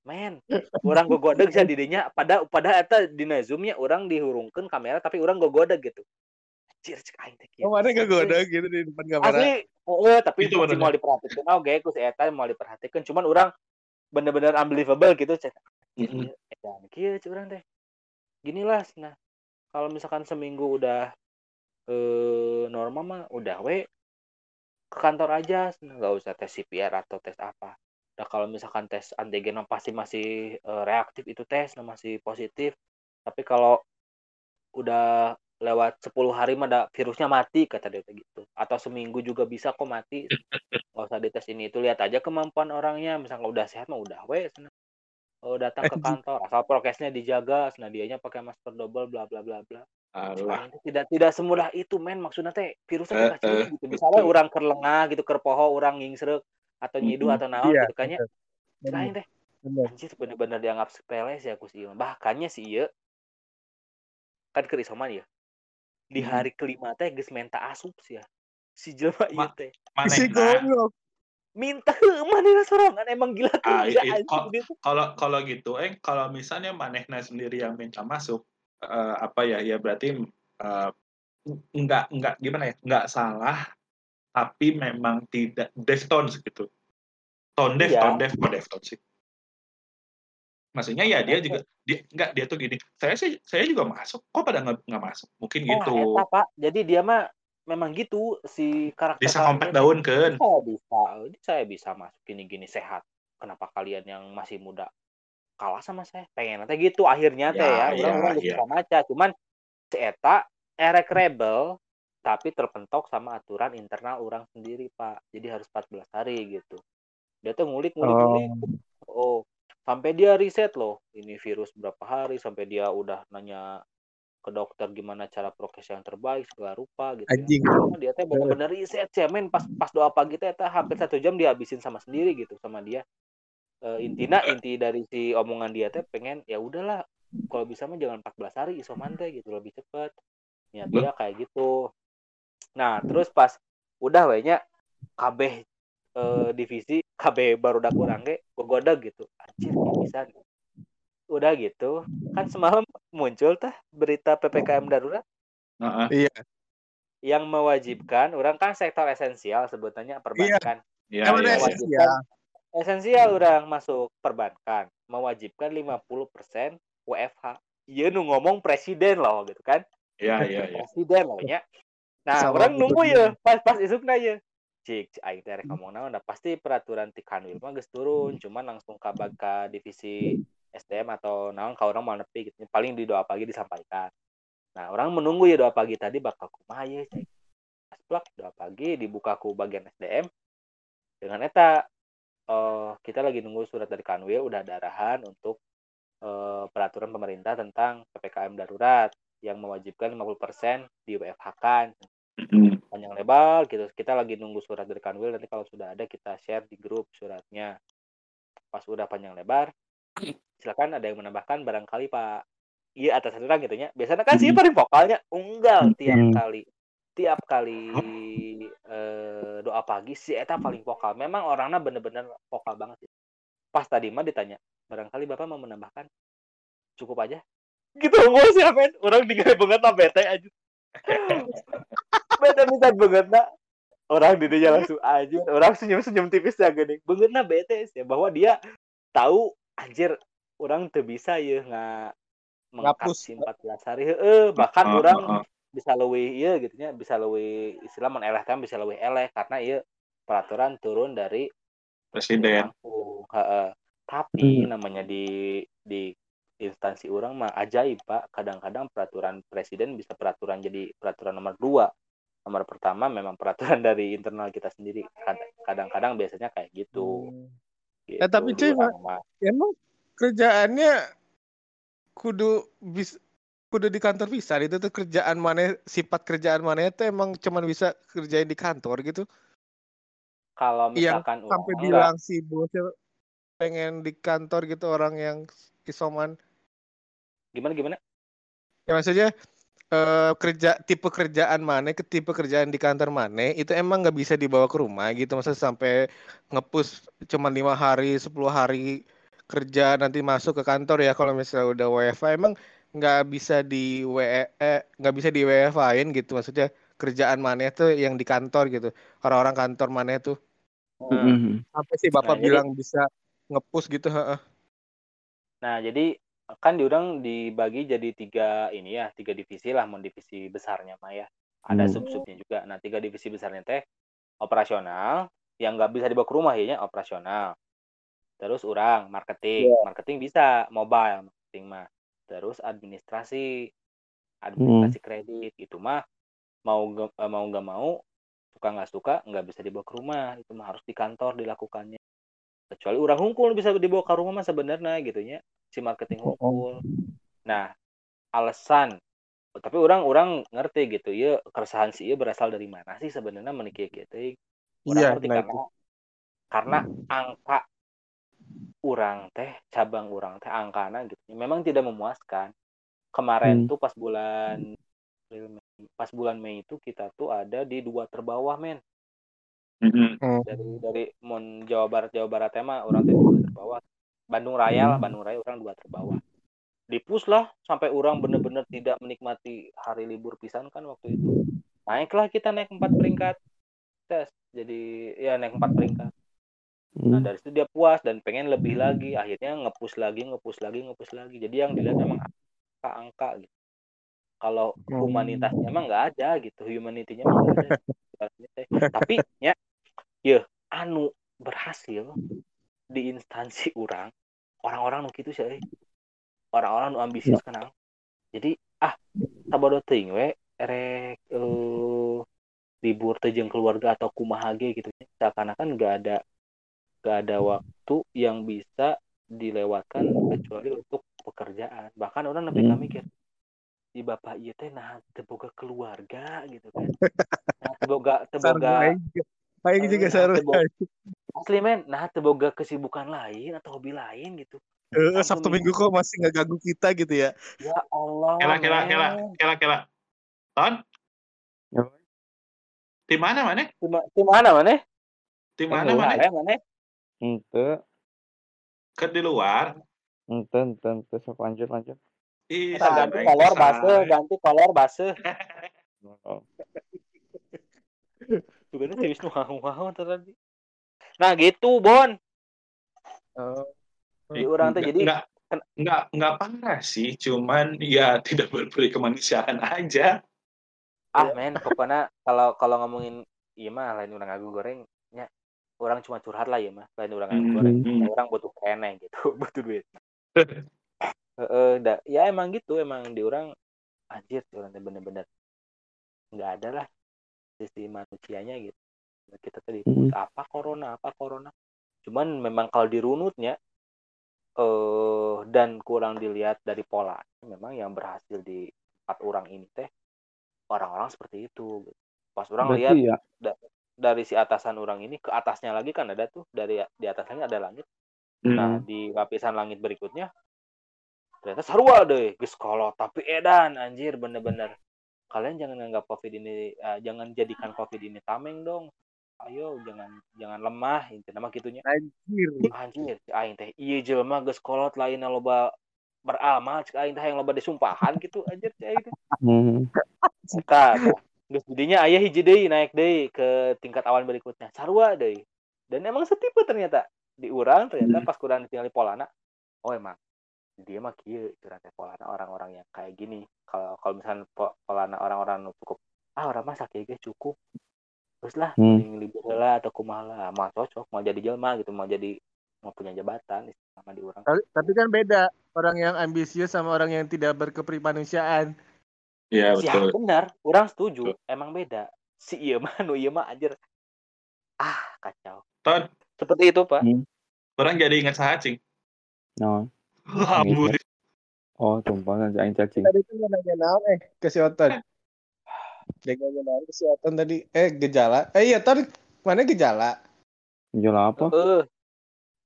men orang gogodeg [LAUGHS] sih didinya pada pada eta dina zoomnya orang dihurungkan kamera tapi orang gogodeg gitu Anjir, cek aing teh kieu. Oh, mana gak goda gitu di depan kamera. asli oh, tapi Itu bener. mau diperhatikan oh gue ku si eta mau diperhatikan cuman orang bener-bener unbelievable gitu cek Mm-mm. edan kieu cek urang teh gini lah nah kalau misalkan seminggu udah eh normal mah udah we ke kantor aja nah, nggak usah tes CPR atau tes apa nah kalau misalkan tes antigen pasti masih eh, reaktif itu tes nah masih positif tapi kalau udah lewat 10 hari mah virusnya mati kata dia gitu. Atau seminggu juga bisa kok mati. [LAUGHS] Nggak usah dites ini itu lihat aja kemampuan orangnya. Misalnya udah sehat mah udah we sana. Oh, datang ke kantor asal prokesnya dijaga nah dianya pakai masker double bla bla bla bla. Nah, tidak tidak semudah itu men. Maksudnya teh virusnya kacau eh, gitu. misalnya betul. orang kerlengah gitu kerpoho orang ngingsrek atau nyidu atau naon Iya, gitu kayaknya lain teh anjir bener-bener dianggap sepele sih aku sih bahkannya sih iya kan ke isoman ya di Mm-mm. hari kelima teh geus menta asup sih ya si jelema ieu teh Si Manehna goblok. minta mana sorangan emang gila Ah, tuh. kalau kalau gitu eh kalau misalnya manehna sendiri yang minta masuk eh, apa ya ya berarti eh, Enggak enggak gimana ya, enggak salah, tapi memang tidak Deftones gitu. Tone Deaf Iya. Tone Deaf kok Deftones sih. Maksudnya ya dia juga dia enggak, dia tuh gini, "Saya sih saya juga masuk, kok pada nggak nggak masuk?" Mungkin Nah, gitu. eta, Pak. Jadi dia mah memang gitu si karakter Bisa kompet karakternya. daun kan. Saya bisa, saya bisa masuk gini-gini sehat. Kenapa kalian yang masih muda kalah sama saya? Pengen teh gitu akhirnya teh Ya, ya. ya, Urang urang geus ya. bisa maca, cuman si eta erek rebel tapi terpentok sama aturan internal orang sendiri, Pak. Jadi harus 14 hari gitu. Dia tuh ngulik ngulik ngulik. Oh, sampai dia riset loh, ini virus berapa hari sampai dia udah nanya ke dokter gimana cara prokes yang terbaik segala rupa gitu ya. Anjing. Karena dia teh bener-bener riset sih, men pas pas doa pagi teh eta hampir satu jam dihabisin sama sendiri gitu sama dia. Eh, intina inti dari si omongan dia teh pengen ya udahlah kalau bisa mah jangan 14 hari isoman teh gitu lebih cepet. Niat dia kayak gitu. Nah, terus pas udah we nya kabeh eh, divisi KB barudak urang ge gogodag gitu. Anjir ya bisa. Udah gitu, kan semalam muncul tah berita PPKM darurat Heeh. Iya. yang mewajibkan orang kan sektor esensial sebutannya perbankan. Iya, Emang iya, ada iya. esensial. Esensial orang masuk perbankan mewajibkan 50% WFH. Iya nu ngomong presiden loh gitu kan. Iya, iya, iya. Presiden loh nya. Nah, Sama orang nunggu ya pas pas isukna ya. Cik, cik aing teh rek ngomong naon pasti peraturan ti Kanwil mah geus turun, cuman langsung ka ka divisi SDM atau naon ka orang mau nepi gitu. Paling di doa pagi disampaikan. Nah, orang menunggu ya doa pagi tadi bakal kumaha ya, cek. Pas plak doa pagi dibuka ku bagian SDM dengan eta eh kita lagi nunggu surat dari Kanwil udah ada arahan untuk eh, peraturan pemerintah tentang PPKM darurat yang mewajibkan 50% di WFH kan Mm-mm. Panjang lebar gitu. Kita lagi nunggu surat dari Kanwil nanti kalau sudah ada kita share di grup suratnya. Pas udah panjang lebar, [CLEARS THROAT] silakan ada yang menambahkan barangkali Pak Iya atas orang gitu nya. Biasanya kan sih paling vokalnya unggal tiap kali. Tiap kali eh, doa pagi si eta paling vokal. Memang orangnya bener-bener vokal banget sih. Pas tadi mah ditanya, barangkali Bapak mau menambahkan cukup aja. Gitu nggak sih men. Orang tinggal banget lah bete aja. [LAUGHS] bete bisa banget nak. Orang di dia langsung aja. Orang senyum-senyum tipis ya gini. Banget nah bete sih. Bahwa dia tahu anjir orang tuh bisa ya nggak si 14 hari heeh bahkan Heeh, orang heeh. bisa lebih iya gitu nya bisa lebih istilah menelehkan bisa lebih eleh karena iya peraturan turun dari Presiden. heeh. tapi namanya di di instansi orang mah ajaib pak kadang-kadang peraturan presiden bisa peraturan jadi peraturan nomor dua nomor pertama memang peraturan [LAUGHS] dari internal kita sendiri. Kad- kadang-kadang biasanya kayak gitu, gitu Eh, tapi di cuy. Emang kerjaannya kudu bis kudu di kantor bisa? Itu tuh kerjaan mana sifat kerjaan mana itu emang cuman bisa kerjain di kantor gitu? Kalau Yang misalkan sampai orang bilang si bosnya pengen di kantor gitu orang yang isoman. Gimana gimana? Ya maksudnya eh, kerja tipe kerjaan mana ke tipe kerjaan di kantor mana itu emang nggak bisa dibawa ke rumah gitu. Maksudnya sampai ngepus cuma lima hari 10 hari kerja nanti masuk ke kantor ya. Kalau misalnya udah WFA emang nggak bisa di WE eh, nggak bisa di WFA-in gitu. Maksudnya kerjaan mana itu yang di kantor gitu. Orang-orang kantor mana itu Mhm. sampai sih bapak Nah, jadi- bilang bisa ngepus gitu heeh. Nah, jadi kan diurang dibagi jadi tiga ini ya, tiga divisi lah, mau divisi besarnya mah ya. Ada Hmm. sub-subnya juga. Nah, tiga divisi besarnya teh operasional, yang nggak bisa dibawa ke rumah ya, operasional. Terus orang marketing, marketing bisa mobile marketing mah. Terus administrasi, administrasi kredit itu mah mau eh, mau nggak mau suka nggak suka nggak bisa dibawa ke rumah itu mah harus di kantor dilakukannya kecuali orang hungkul bisa dibawa ke rumah mah sebenarnya gitunya si marketing hungkul nah alasan tapi orang orang ngerti gitu ya keresahan si ieu berasal dari mana sih sebenarnya menikah gitu. Orang Iya, ngerti nah karena karena angka orang teh cabang orang teh angkana gitu memang tidak memuaskan. Kemarin Hmm. tuh pas bulan pas bulan Mei itu kita tuh ada di dua terbawah men Mm-mm. dari dari mon Jawa Barat Jawa Barat tema orang tuh di dua terbawah. Bandung Raya lah Hmm. Bandung Raya orang dua terbawah. Dipus lah sampai orang bener-bener tidak menikmati hari libur pisan kan waktu itu. Naiklah kita naik empat peringkat tes. Jadi ya naik empat peringkat. Nah Hmm. dari situ dia puas dan pengen lebih lagi. Akhirnya ngepus lagi ngepus lagi ngepus lagi. Jadi yang dilihat memang angka-angka gitu. Kalau humanitasnya emang nggak ada gitu. Humanity-nya emang nggak ada. [LAUGHS] Tapi ya ya anu berhasil di instansi orang orang-orang nu gitu sih orang-orang nu ambisius kenal. Jadi ah sabodo teuing we erek eh, libur teh jeung keluarga atau kumaha ge gitu. Seakan-akan nggak ada nggak ada waktu yang bisa dilewatkan kecuali untuk pekerjaan. Bahkan orang lebih Hmm. mikir di bapak iya teh nah teboga keluarga gitu kan. [LAUGHS] Nah teboga teboga Aing juga, Eh, teboga [LAUGHS] asli men nah teboga kesibukan lain atau hobi lain gitu Heeh, Sabtu Minggu kok masih nggak ganggu kita gitu ya. ya Allah Kela kela kela kela kela. Ton? Ya. Di mana mana? di ma- di mana mana Di Eh, mana mana? mana mana Ente, Ke di luar. ente, ente, ente, sok lanjut, lanjut. Ih, ganti kolor base ganti kolor base Oh, juga serius nu hau tadi. Nah gitu bon. Di orang tuh jadi nggak nggak nggak parah sih, cuman [LAUGHS] ya tidak berperi kemanusiaan aja. ah men pokoknya kalau kalau ngomongin iya mah lain orang ngaku goreng ya orang cuma curhat lah ya mah lain orang Hmm, goreng. Hmm. orang butuh kene gitu [LAUGHS] butuh duit. Heeh, da- ya emang gitu emang di orang anjir sih orang bener-bener nggak ada lah sisi manusianya gitu. Kita tadi Hmm. apa corona apa corona? Cuman memang kalau dirunutnya eh dan kurang dilihat dari pola memang yang berhasil di empat orang ini teh orang-orang seperti itu pas orang lihat berarti ya, dari si atasan orang ini ke atasnya lagi kan ada tuh dari di atasnya ada langit. Nah Hmm. di lapisan langit berikutnya ternyata sarua deh geus kolot tapi edan anjir bener-bener kalian jangan anggap covid ini eh, jangan jadikan covid ini tameng dong ayo jangan jangan lemah intinya mah gitunya Anjir. anjir aing teh iya jelema geus kolot lain loba beramal cek aing teh yang loba disumpahan gitu anjir si aing teh Hmm. Geus didinya aya hiji deui naik deui ke tingkat awan berikutnya. Sarua deui. Dan emang setipe ternyata. Di urang ternyata Hmm. pas kurang ditinggali polana. Oh emang dia mah kieu teh polana orang-orang yang kayak gini. Kalau kalau misalnya po- polana orang-orang cukup ah orang mah sakieu ge cukup. Terus lah Hmm. libur heula atau kumaha lah. Mau cocok mau jadi jelma gitu, mau jadi mau punya jabatan sama di urang. Tapi, tapi kan beda orang yang ambisius sama orang yang tidak berkeprimanusiaan. Iya Ya betul. benar, orang setuju. Emang beda. Si iya mah nu iya mah anjir. Ah, kacau. Ton, Seperti itu, Pak. orang jadi ingat sahacing. No. [LAUGHS] Ampun. Oh, tumpah nanti aing cacing. Tadi tuh mau nanya naon eh ke si Oton. Dia nanya naon ke si Oton tadi. Eh gejala. Eh iya Ton mana gejala? Jual apa? Eh,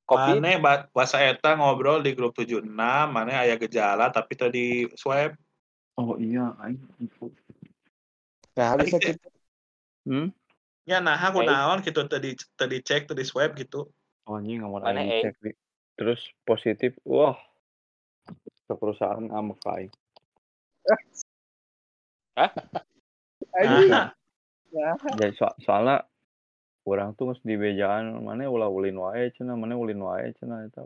Covid. Mane ba- bahasa eta ngobrol di grup 76, mane aya gejala tapi tadi swab. Oh iya, aing info. Nah bisa kita. Hmm? Ya nah aku Eh. naon gitu tadi tadi cek tadi swab gitu. Oh anjing Mana, aing eh? cek nih. Terus positif, wah. Ke perusahaan ka aing. Anjing. Nah, Jadi so soalnya orang tuh geus di bejaan mana ulah ulin wae cenah, mana ulin wae cenah eta.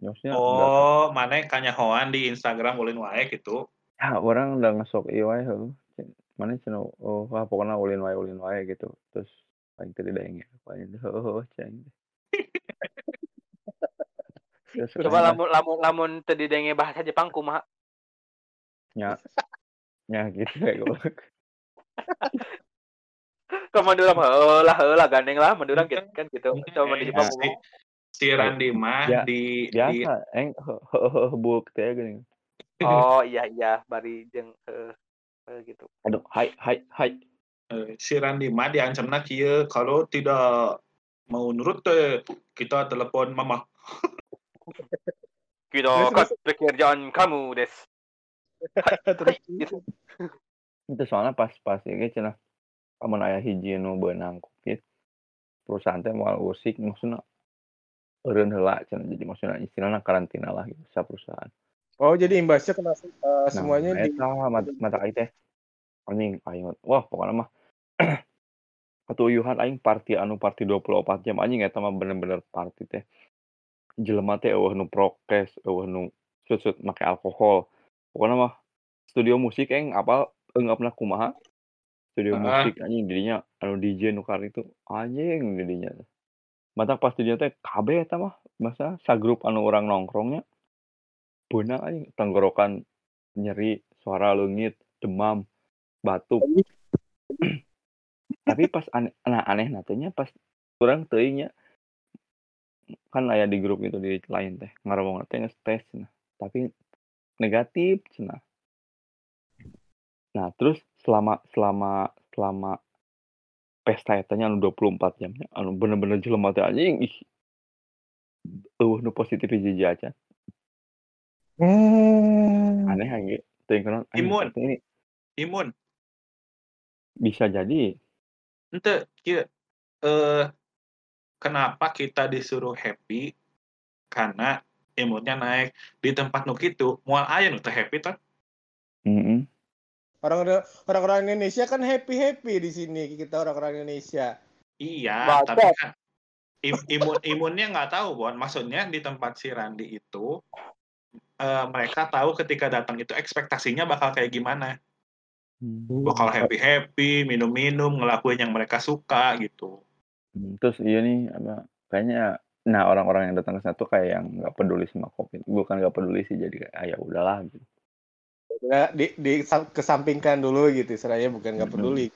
Nyosnya udah oh, mane kanyahoan di Instagram ulin wae gitu. ya orang udah ngesok ieu wae heuh. Cen- Mana cenah oh wah pokoknya ulin wae ulin wae gitu. Terus ya. Aing teh heuh ceng. Terus Coba aing lamun lamun lamun tadi denge bahasa Jepang kumaha? nya nya gitu kayak goblok. [LAUGHS] Ka mandurang heulah heulah gandeng lah mandurang gitu kan gitu. Coba di Jepang si, kumaha? si Randi mah Ya, di di Biasa heuh buk teh geuning. Oh [LAUGHS] iya iya bari jeung heuh heuh gitu. Aduh, hai hai hai. eh, si Randi mah diancamna kieu kalau tidak mau nurut teh kita telepon mama. [LAUGHS] Kita Terus, akan pekerjaan kamu des. [LAUGHS] Terus Gitu. Itu soalnya pas pas ini cenah amun aya hiji nu beunang covid perusahaan teh moal usik maksudna eureun heula cenah jadi maksudna istilahna karantina lah gitu sa perusahaan. Oh, jadi imbasnya kena Nah, semuanya di eta mat mata aing teh anjing aing wah pokoknya mah [CLEARS THROAT] katuyuhan aing party anu party 24 jam anjing eta mah bener-bener party teh. Jelema teh eueuh nu prokes, eueuh nu sut-sut make alkohol. Pokoknya mah studio musik aing apal eungapna kumaha. Studio Heeh. musik anjing didinya anu DJ nu kar itu anjing didinya teh. Matak pas didinya teh kabeh eta mah masa sagrup anu urang nongkrongnya beunang anjing tenggorokan nyeri, suara leungit, demam, batuk. [CLEARS THROAT] Tapi pas ane nah anehna teh nya pas urang teuing nya kan aya di grup itu di lain teh ngaromongna teh geus tes cenah, tapi negatif cenah. Nah, terus selama selama selama pesta eta nya anu 24 jam nya anu bener-bener jelema teh anjing ih eueuh nu positif hiji-hiji acan. Hmm. Aneh ge teuing Imun. ini Imun. bisa jadi Henteu, kieu, eh, kenapa kita disuruh happy, karena imunnya naik. Di tempat nu kitu moal aya nu teu happy tah. heeh. Orang orang-orang Indonesia kan happy-happy di sini kita orang-orang Indonesia. Iya, Bacot. tapi kan im- imun imunnya nggak tahu, Bon. Maksudnya di tempat si Randi itu eh, mereka tahu ketika datang itu ekspektasinya bakal kayak gimana. Hmm. Bakal happy-happy, minum-minum, ngelakuin yang mereka suka gitu. Hmm, terus iya nih apa kayaknya nah orang-orang yang datang ke sana tuh kayak yang nggak peduli sama covid bukan nggak peduli sih jadi kayak ah, ya udahlah gitu Ya, di, di kesampingkan dulu gitu, istilahnya bukan nggak Mm-mm. peduli.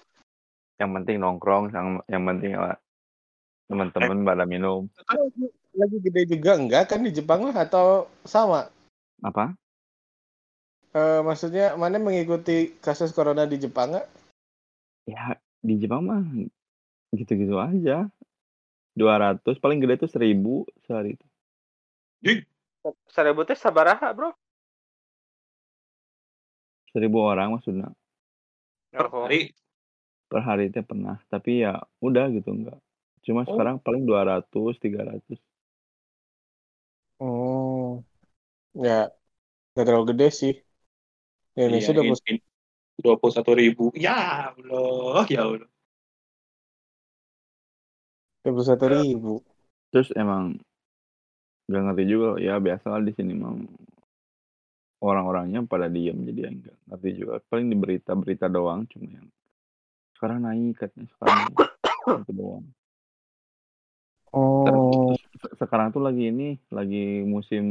yang penting nongkrong yang yang penting apa teman-teman pada minum Lagi, lagi gede juga enggak kan di Jepang lah atau sama? apa Eh, maksudnya mana mengikuti kasus corona di Jepang nggak? ya di Jepang mah gitu-gitu aja 200 paling gede tuh 1000 sehari itu Seribu teh sabaraha, Bro? 1000 orang maksudnya Per hari per hari itu pernah tapi ya udah gitu enggak cuma Oh. sekarang paling 200 300 Oh, ya nggak terlalu gede sih. Di Indonesia iya, udah in- in- 21 ribu. Ya Allah, ya Allah. Dua puluh satu ribu. terus emang nggak ngerti juga ya biasa lah di sini mah orang-orangnya pada diem jadi yang nggak ngerti juga. Paling di berita-berita doang cuma yang sekarang naik katanya sekarang itu doang. Oh, Terus se- sekarang tuh lagi ini lagi musim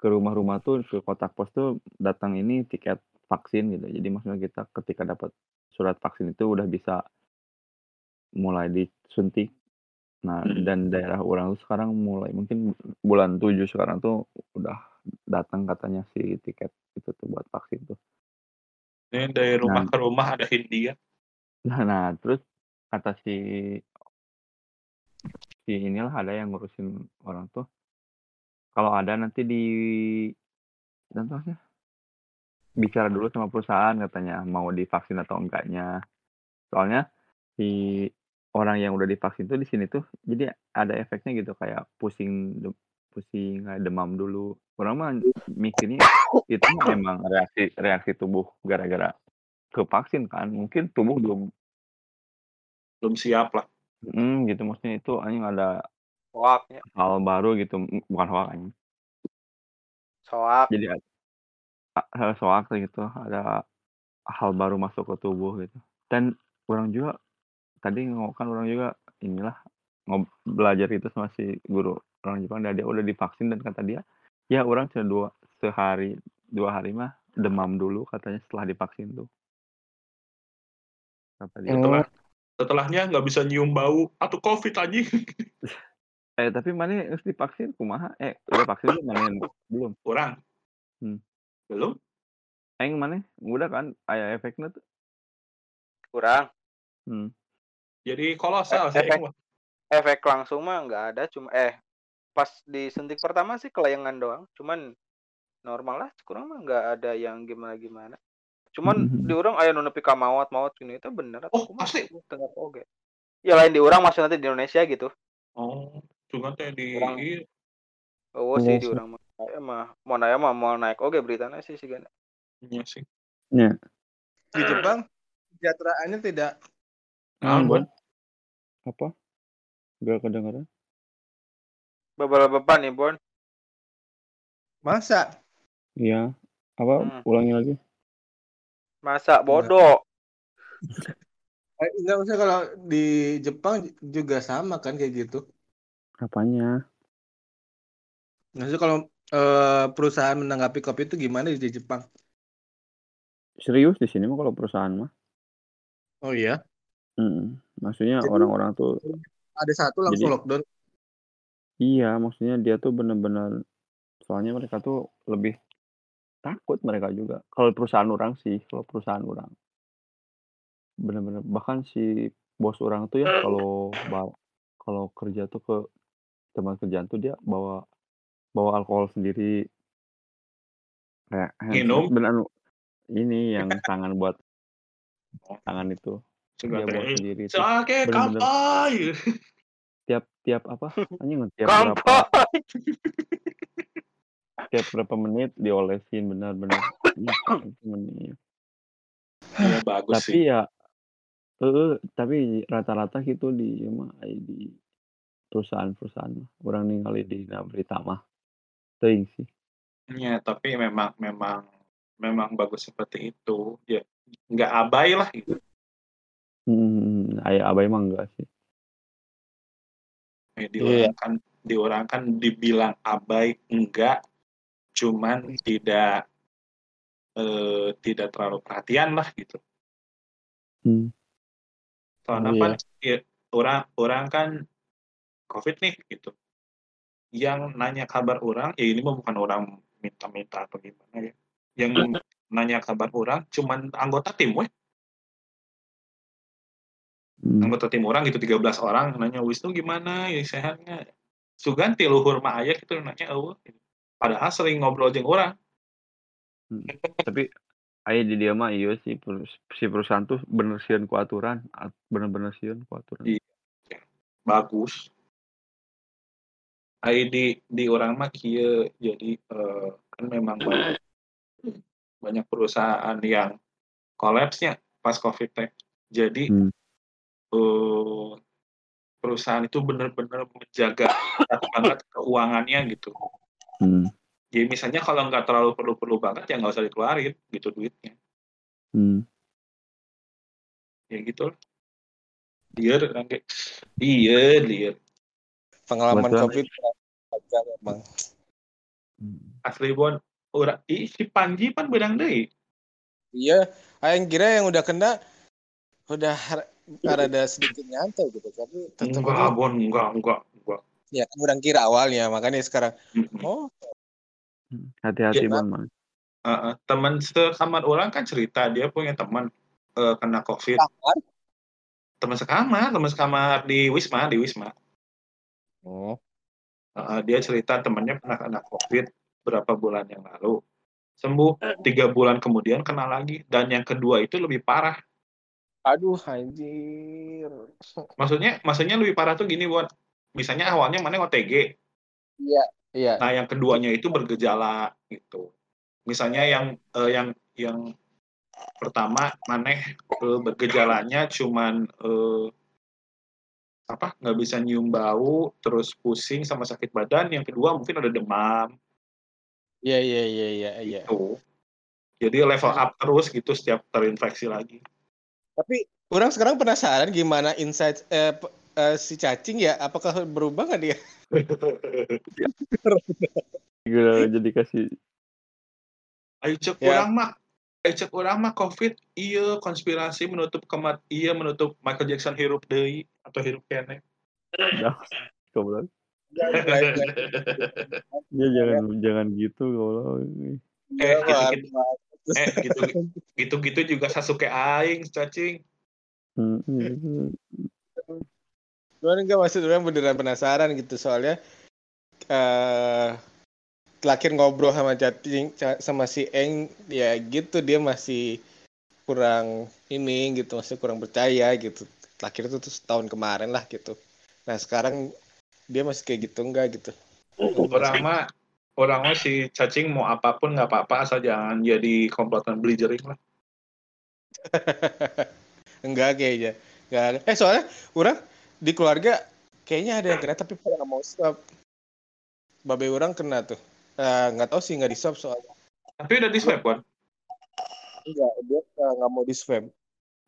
ke rumah-rumah tuh ke kotak pos tuh datang ini tiket vaksin gitu. Jadi maksudnya kita ketika dapat surat vaksin itu udah bisa mulai disuntik nah Hmm. dan daerah orang tuh sekarang mulai mungkin bulan 7 sekarang tuh udah datang katanya si tiket itu tuh buat vaksin tuh Ini dari rumah Nah. ke rumah ada Hindia. nah, nah terus kata si si inilah ada yang ngurusin orang tuh kalau ada nanti di dan terusnya bicara dulu sama perusahaan katanya mau divaksin atau enggaknya soalnya si orang yang udah divaksin tuh di sini tuh jadi ada efeknya gitu kayak pusing de- pusing kayak demam dulu orang mah mikirnya itu mah emang reaksi reaksi tubuh gara-gara ke vaksin kan mungkin tubuh belum Belum siap lah. hmm, gitu maksudnya itu anjing ada Soak, ya. hal baru gitu bukan hoax anjing Soak. jadi ada hal soak gitu ada hal baru masuk ke tubuh gitu dan orang juga tadi kan orang juga inilah ngob belajar itu sama si guru orang Jepang dan dia udah divaksin dan kata dia ya orang cuma dua sehari dua hari mah demam dulu katanya setelah divaksin tuh kata dia Setelah setelahnya nggak bisa nyium bau atau covid anjing. [LAUGHS] eh tapi mana harus divaksin kumaha eh udah vaksin belum mana yang belum Kurang. Hmm. Belum? Aing mana udah kan aya efeknya tuh Kurang. hmm. Jadi kolosal Eh, sih. efek. Efek langsung mah nggak ada. Cuma eh pas disuntik pertama sih kelayangan doang. Cuman normal lah. Kurang mah nggak ada yang gimana-gimana. Cuman Mhm. di orang aya nu nepi ka maot-maot gini itu bener Oh, asli? Tengah oge. Ya lain di orang maksudnya nanti di Indonesia gitu. Oh, cuma teh di iya. Oh Iya sih di sih. orang mah. Mah mau naik mah mau naik oke beritanya sih sih kan. Iya sih. Ya. Di Jepang kesejahteraannya tidak Bon. Bon. Apa? Gak kedengeran? Beberapa beban nih Bon. masa Iya. Apa? Hmm. Ulangi lagi. Masa bodoh. [LAUGHS] Eh, enggak usah kalau di Jepang juga sama kan kayak gitu. Apanya? Maksudnya kalau eh, perusahaan menanggapi kopi itu gimana di Jepang? Serius di sini mah kalau perusahaan mah. Oh iya, Mm. Maksudnya Jadi- orang-orang tuh ada satu langsung Jadi- lockdown. iya, maksudnya dia tuh bener-bener soalnya mereka tuh lebih takut mereka juga. Kalau perusahaan orang sih, kalau perusahaan orang bener-bener bahkan si bos orang tuh ya kalau bawa kalau kerja tuh ke tempat kerjaan tuh dia bawa bawa alkohol sendiri kayak hand Minum? sanitizer, anu, ini yang [LAUGHS] tangan buat tangan itu dia Sebagai sendiri Sake kampai. tiap tiap apa anjing tiap berapa [LAUGHS] tiap berapa menit diolesin benar-benar. Ya bagus sih. tapi ya eh tapi rata-rata gitu di mah aya di perusahaan-perusahaan orang ningali di berita mah teuing sih Ya, tapi memang memang memang bagus seperti itu. Ya, nggak abai lah gitu. Hmm, aya abai mah enggak sih Ya, di orang kan di orang kan dibilang abai enggak, cuman tidak eh, tidak terlalu perhatian lah gitu. hmm. Soalnya Oh, kan ya, orang orang kan COVID nih gitu. Yang nanya kabar orang, ya ini mah bukan orang minta-minta atau gimana ya. Yang [LAUGHS] nanya kabar orang cuman anggota tim weh. Hmm. Anggota tim orang gitu 13 orang nanya Wisnu gimana ya sehatnya. Sugan ti luhur mah aya gitu nanya eueuh. Padahal sering ngobrol jeung orang. tapi aya di dia mah iya sih perus- si perusahaan tuh bener sieun ku aturan at- bener-bener sieun ku aturan Iya. Bagus. Ai di di orang mah kieu jadi eh, kan memang banyak, banyak perusahaan yang kolapsnya pas Covid teh. Jadi Hmm. Eh, perusahaan itu benar-benar menjaga banget keuangannya gitu. hmm. Jadi misalnya kalau nggak terlalu perlu-perlu banget ya nggak usah dikeluarin gitu duitnya. Hmm. Ya gitu lah. Liar iya liar. Pengalaman Kebetulan- kopi wajar emang. Hmm. Asli bon. Ih, si Panji pan bedang deui. Iya, yang kira yang udah kena udah rada sedikit nyantai gitu, tapi tetap Enggak, aja bon, enggak, enggak, enggak. ya kan orang kira awalnya, makanya sekarang oh hati-hati Ya, bang man Heeh, teman sekamar orang kan cerita dia punya teman eh, kena COVID. kamar. Teman sekamar, teman sekamar di Wisma, di Wisma. Oh, Heeh, dia cerita temannya pernah kena COVID berapa bulan yang lalu. Sembuh tiga bulan kemudian kena lagi dan yang kedua itu lebih parah. Aduh anjir. [LAUGHS] Maksudnya, maksudnya lebih parah tuh gini buat misalnya awalnya mana OTG, Iya, iya. nah yang keduanya itu bergejala gitu. Misalnya yang eh, yang yang pertama maneh eh, bergejalanya cuman eh, apa nggak bisa nyium bau terus pusing sama sakit badan yang kedua mungkin ada demam Iya, iya, iya, iya, iya. gitu jadi level up terus gitu setiap terinfeksi lagi Tapi orang sekarang penasaran gimana insight eh, p- eh, si cacing ya, apakah berubah nggak dia? [LAUGHS] Gila, jadi kasih. Ayo cek Ya. orang mah. Ayo cek orang mah covid. Iya konspirasi menutup kemat iya menutup Michael Jackson hirup deui atau hirup kene. Dah goblok. [LAUGHS] Ya jangan jangan gitu goblok. Eh gitu, gitu eh gitu [LAUGHS] gitu gitu juga Sasuke aing cacing. Hmm. Cuman enggak maksud orang beneran penasaran gitu soalnya eh terakhir ngobrol sama cacing ca- sama si Eng ya gitu dia masih kurang ini gitu masih kurang percaya gitu. Terakhir itu tuh tahun kemarin lah gitu. Nah sekarang dia masih kayak gitu enggak gitu? Orang mah Orang mah si cacing mau apa pun nggak apa-apa asal jangan jadi komplotan beli jering lah. [LAUGHS] Enggak kayaknya. Enggak ada. Eh soalnya orang di keluarga kayaknya ada yang kena tapi pada nggak mau swab. Babe orang kena tuh. Eh, nggak tahu sih nggak di swab soalnya. Tapi udah di swab kan? Enggak, dia nggak mau di swab.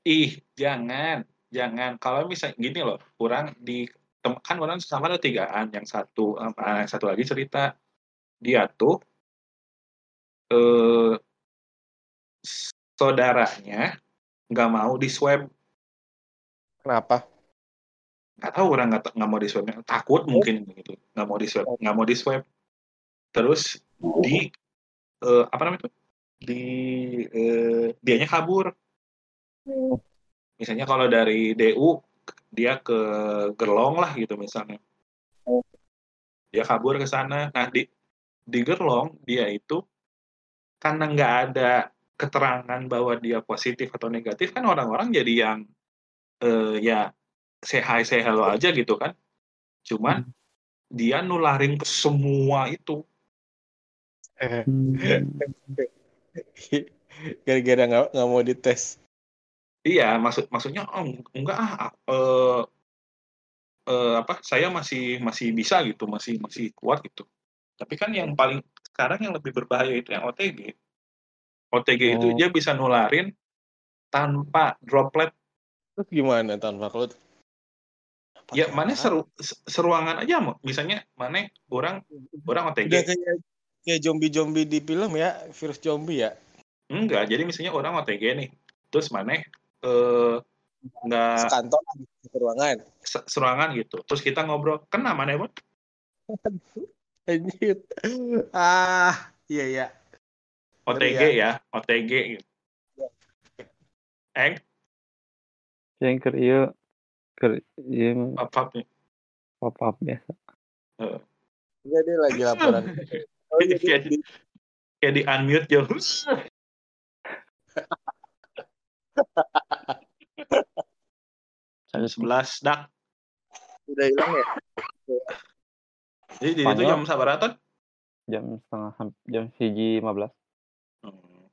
Ih, jangan, jangan. Kalau misalnya gini loh, orang di kan orang sama ada tigaan, yang satu eh, yang satu lagi cerita dia tuh eh saudaranya nggak mau di swab, Kenapa? nggak tahu orang nggak nggak mau di swab, takut mungkin gitu, nggak mau di swab, nggak mau di swab. Terus di eh, apa namanya itu? Di eh, dianya kabur. Misalnya kalau dari DU dia ke Gerlong lah gitu misalnya. Dia kabur ke sana. Nah di di Gerlong dia itu karena nggak ada keterangan bahwa dia positif atau negatif kan orang-orang jadi yang eh, ya say hi say hello aja gitu kan. Cuman dia nularin ke semua itu. Hmm. [LAUGHS] Gara-gara nggak nggak mau dites. Iya, maksud maksudnya oh, enggak ah eh, eh, apa saya masih masih bisa gitu, masih masih kuat gitu. Tapi kan yang paling sekarang yang lebih berbahaya itu yang OTG. OTG itu Oh. dia bisa nularin tanpa droplet. Terus gimana tanpa kalau Ya mana seru se- seruangan aja mau. Misalnya mana orang orang Udah OTG. kayak kayak zombie-zombie di film ya, virus zombie ya. Enggak, jadi misalnya orang OTG nih. Terus mana eh enggak Sekantor di ruangan. se- seruangan gitu. Terus kita ngobrol, kena mana Bun? [LAUGHS] Anjir. Ah, iya iya. OTG Ngeri ya, OTG gitu. Eng, Yang keur ieu keur ieu apa nih? pop up biasa. Enggak dia lagi laporan. [LAUGHS] Oh, jadi Kayak di, kayak di unmute jauh. Jam 11 dak. udah hilang ya? [LAUGHS] Jadi di itu jam sabaraton? Jam setengah jam hiji 15. Hmm.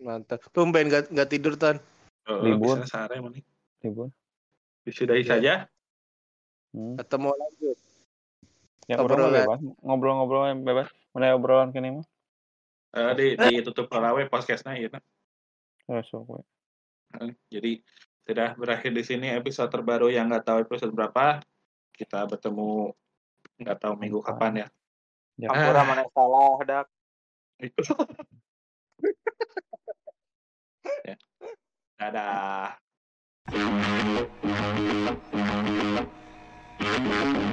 Mantap. Tumben nggak nggak tidur tan. Oh, Libur. bisa sehari mana? Libur. Disudahi Iya. saja. Hmm. Atau mau lanjut? Ya Obrolan. bebas. Ngobrol-ngobrol yang bebas. Mana obrolan kene mah? Eh, di ditutup karawe podcastnya ya. Terus sok we. Eh, Jadi sudah berakhir di sini episode terbaru yang nggak tahu episode berapa. Kita bertemu nggak tahu minggu kapan ya. ya Ampura ah. Kan? mana salah dak. Itu. [LAUGHS] ya. Dadah. [LAUGHS]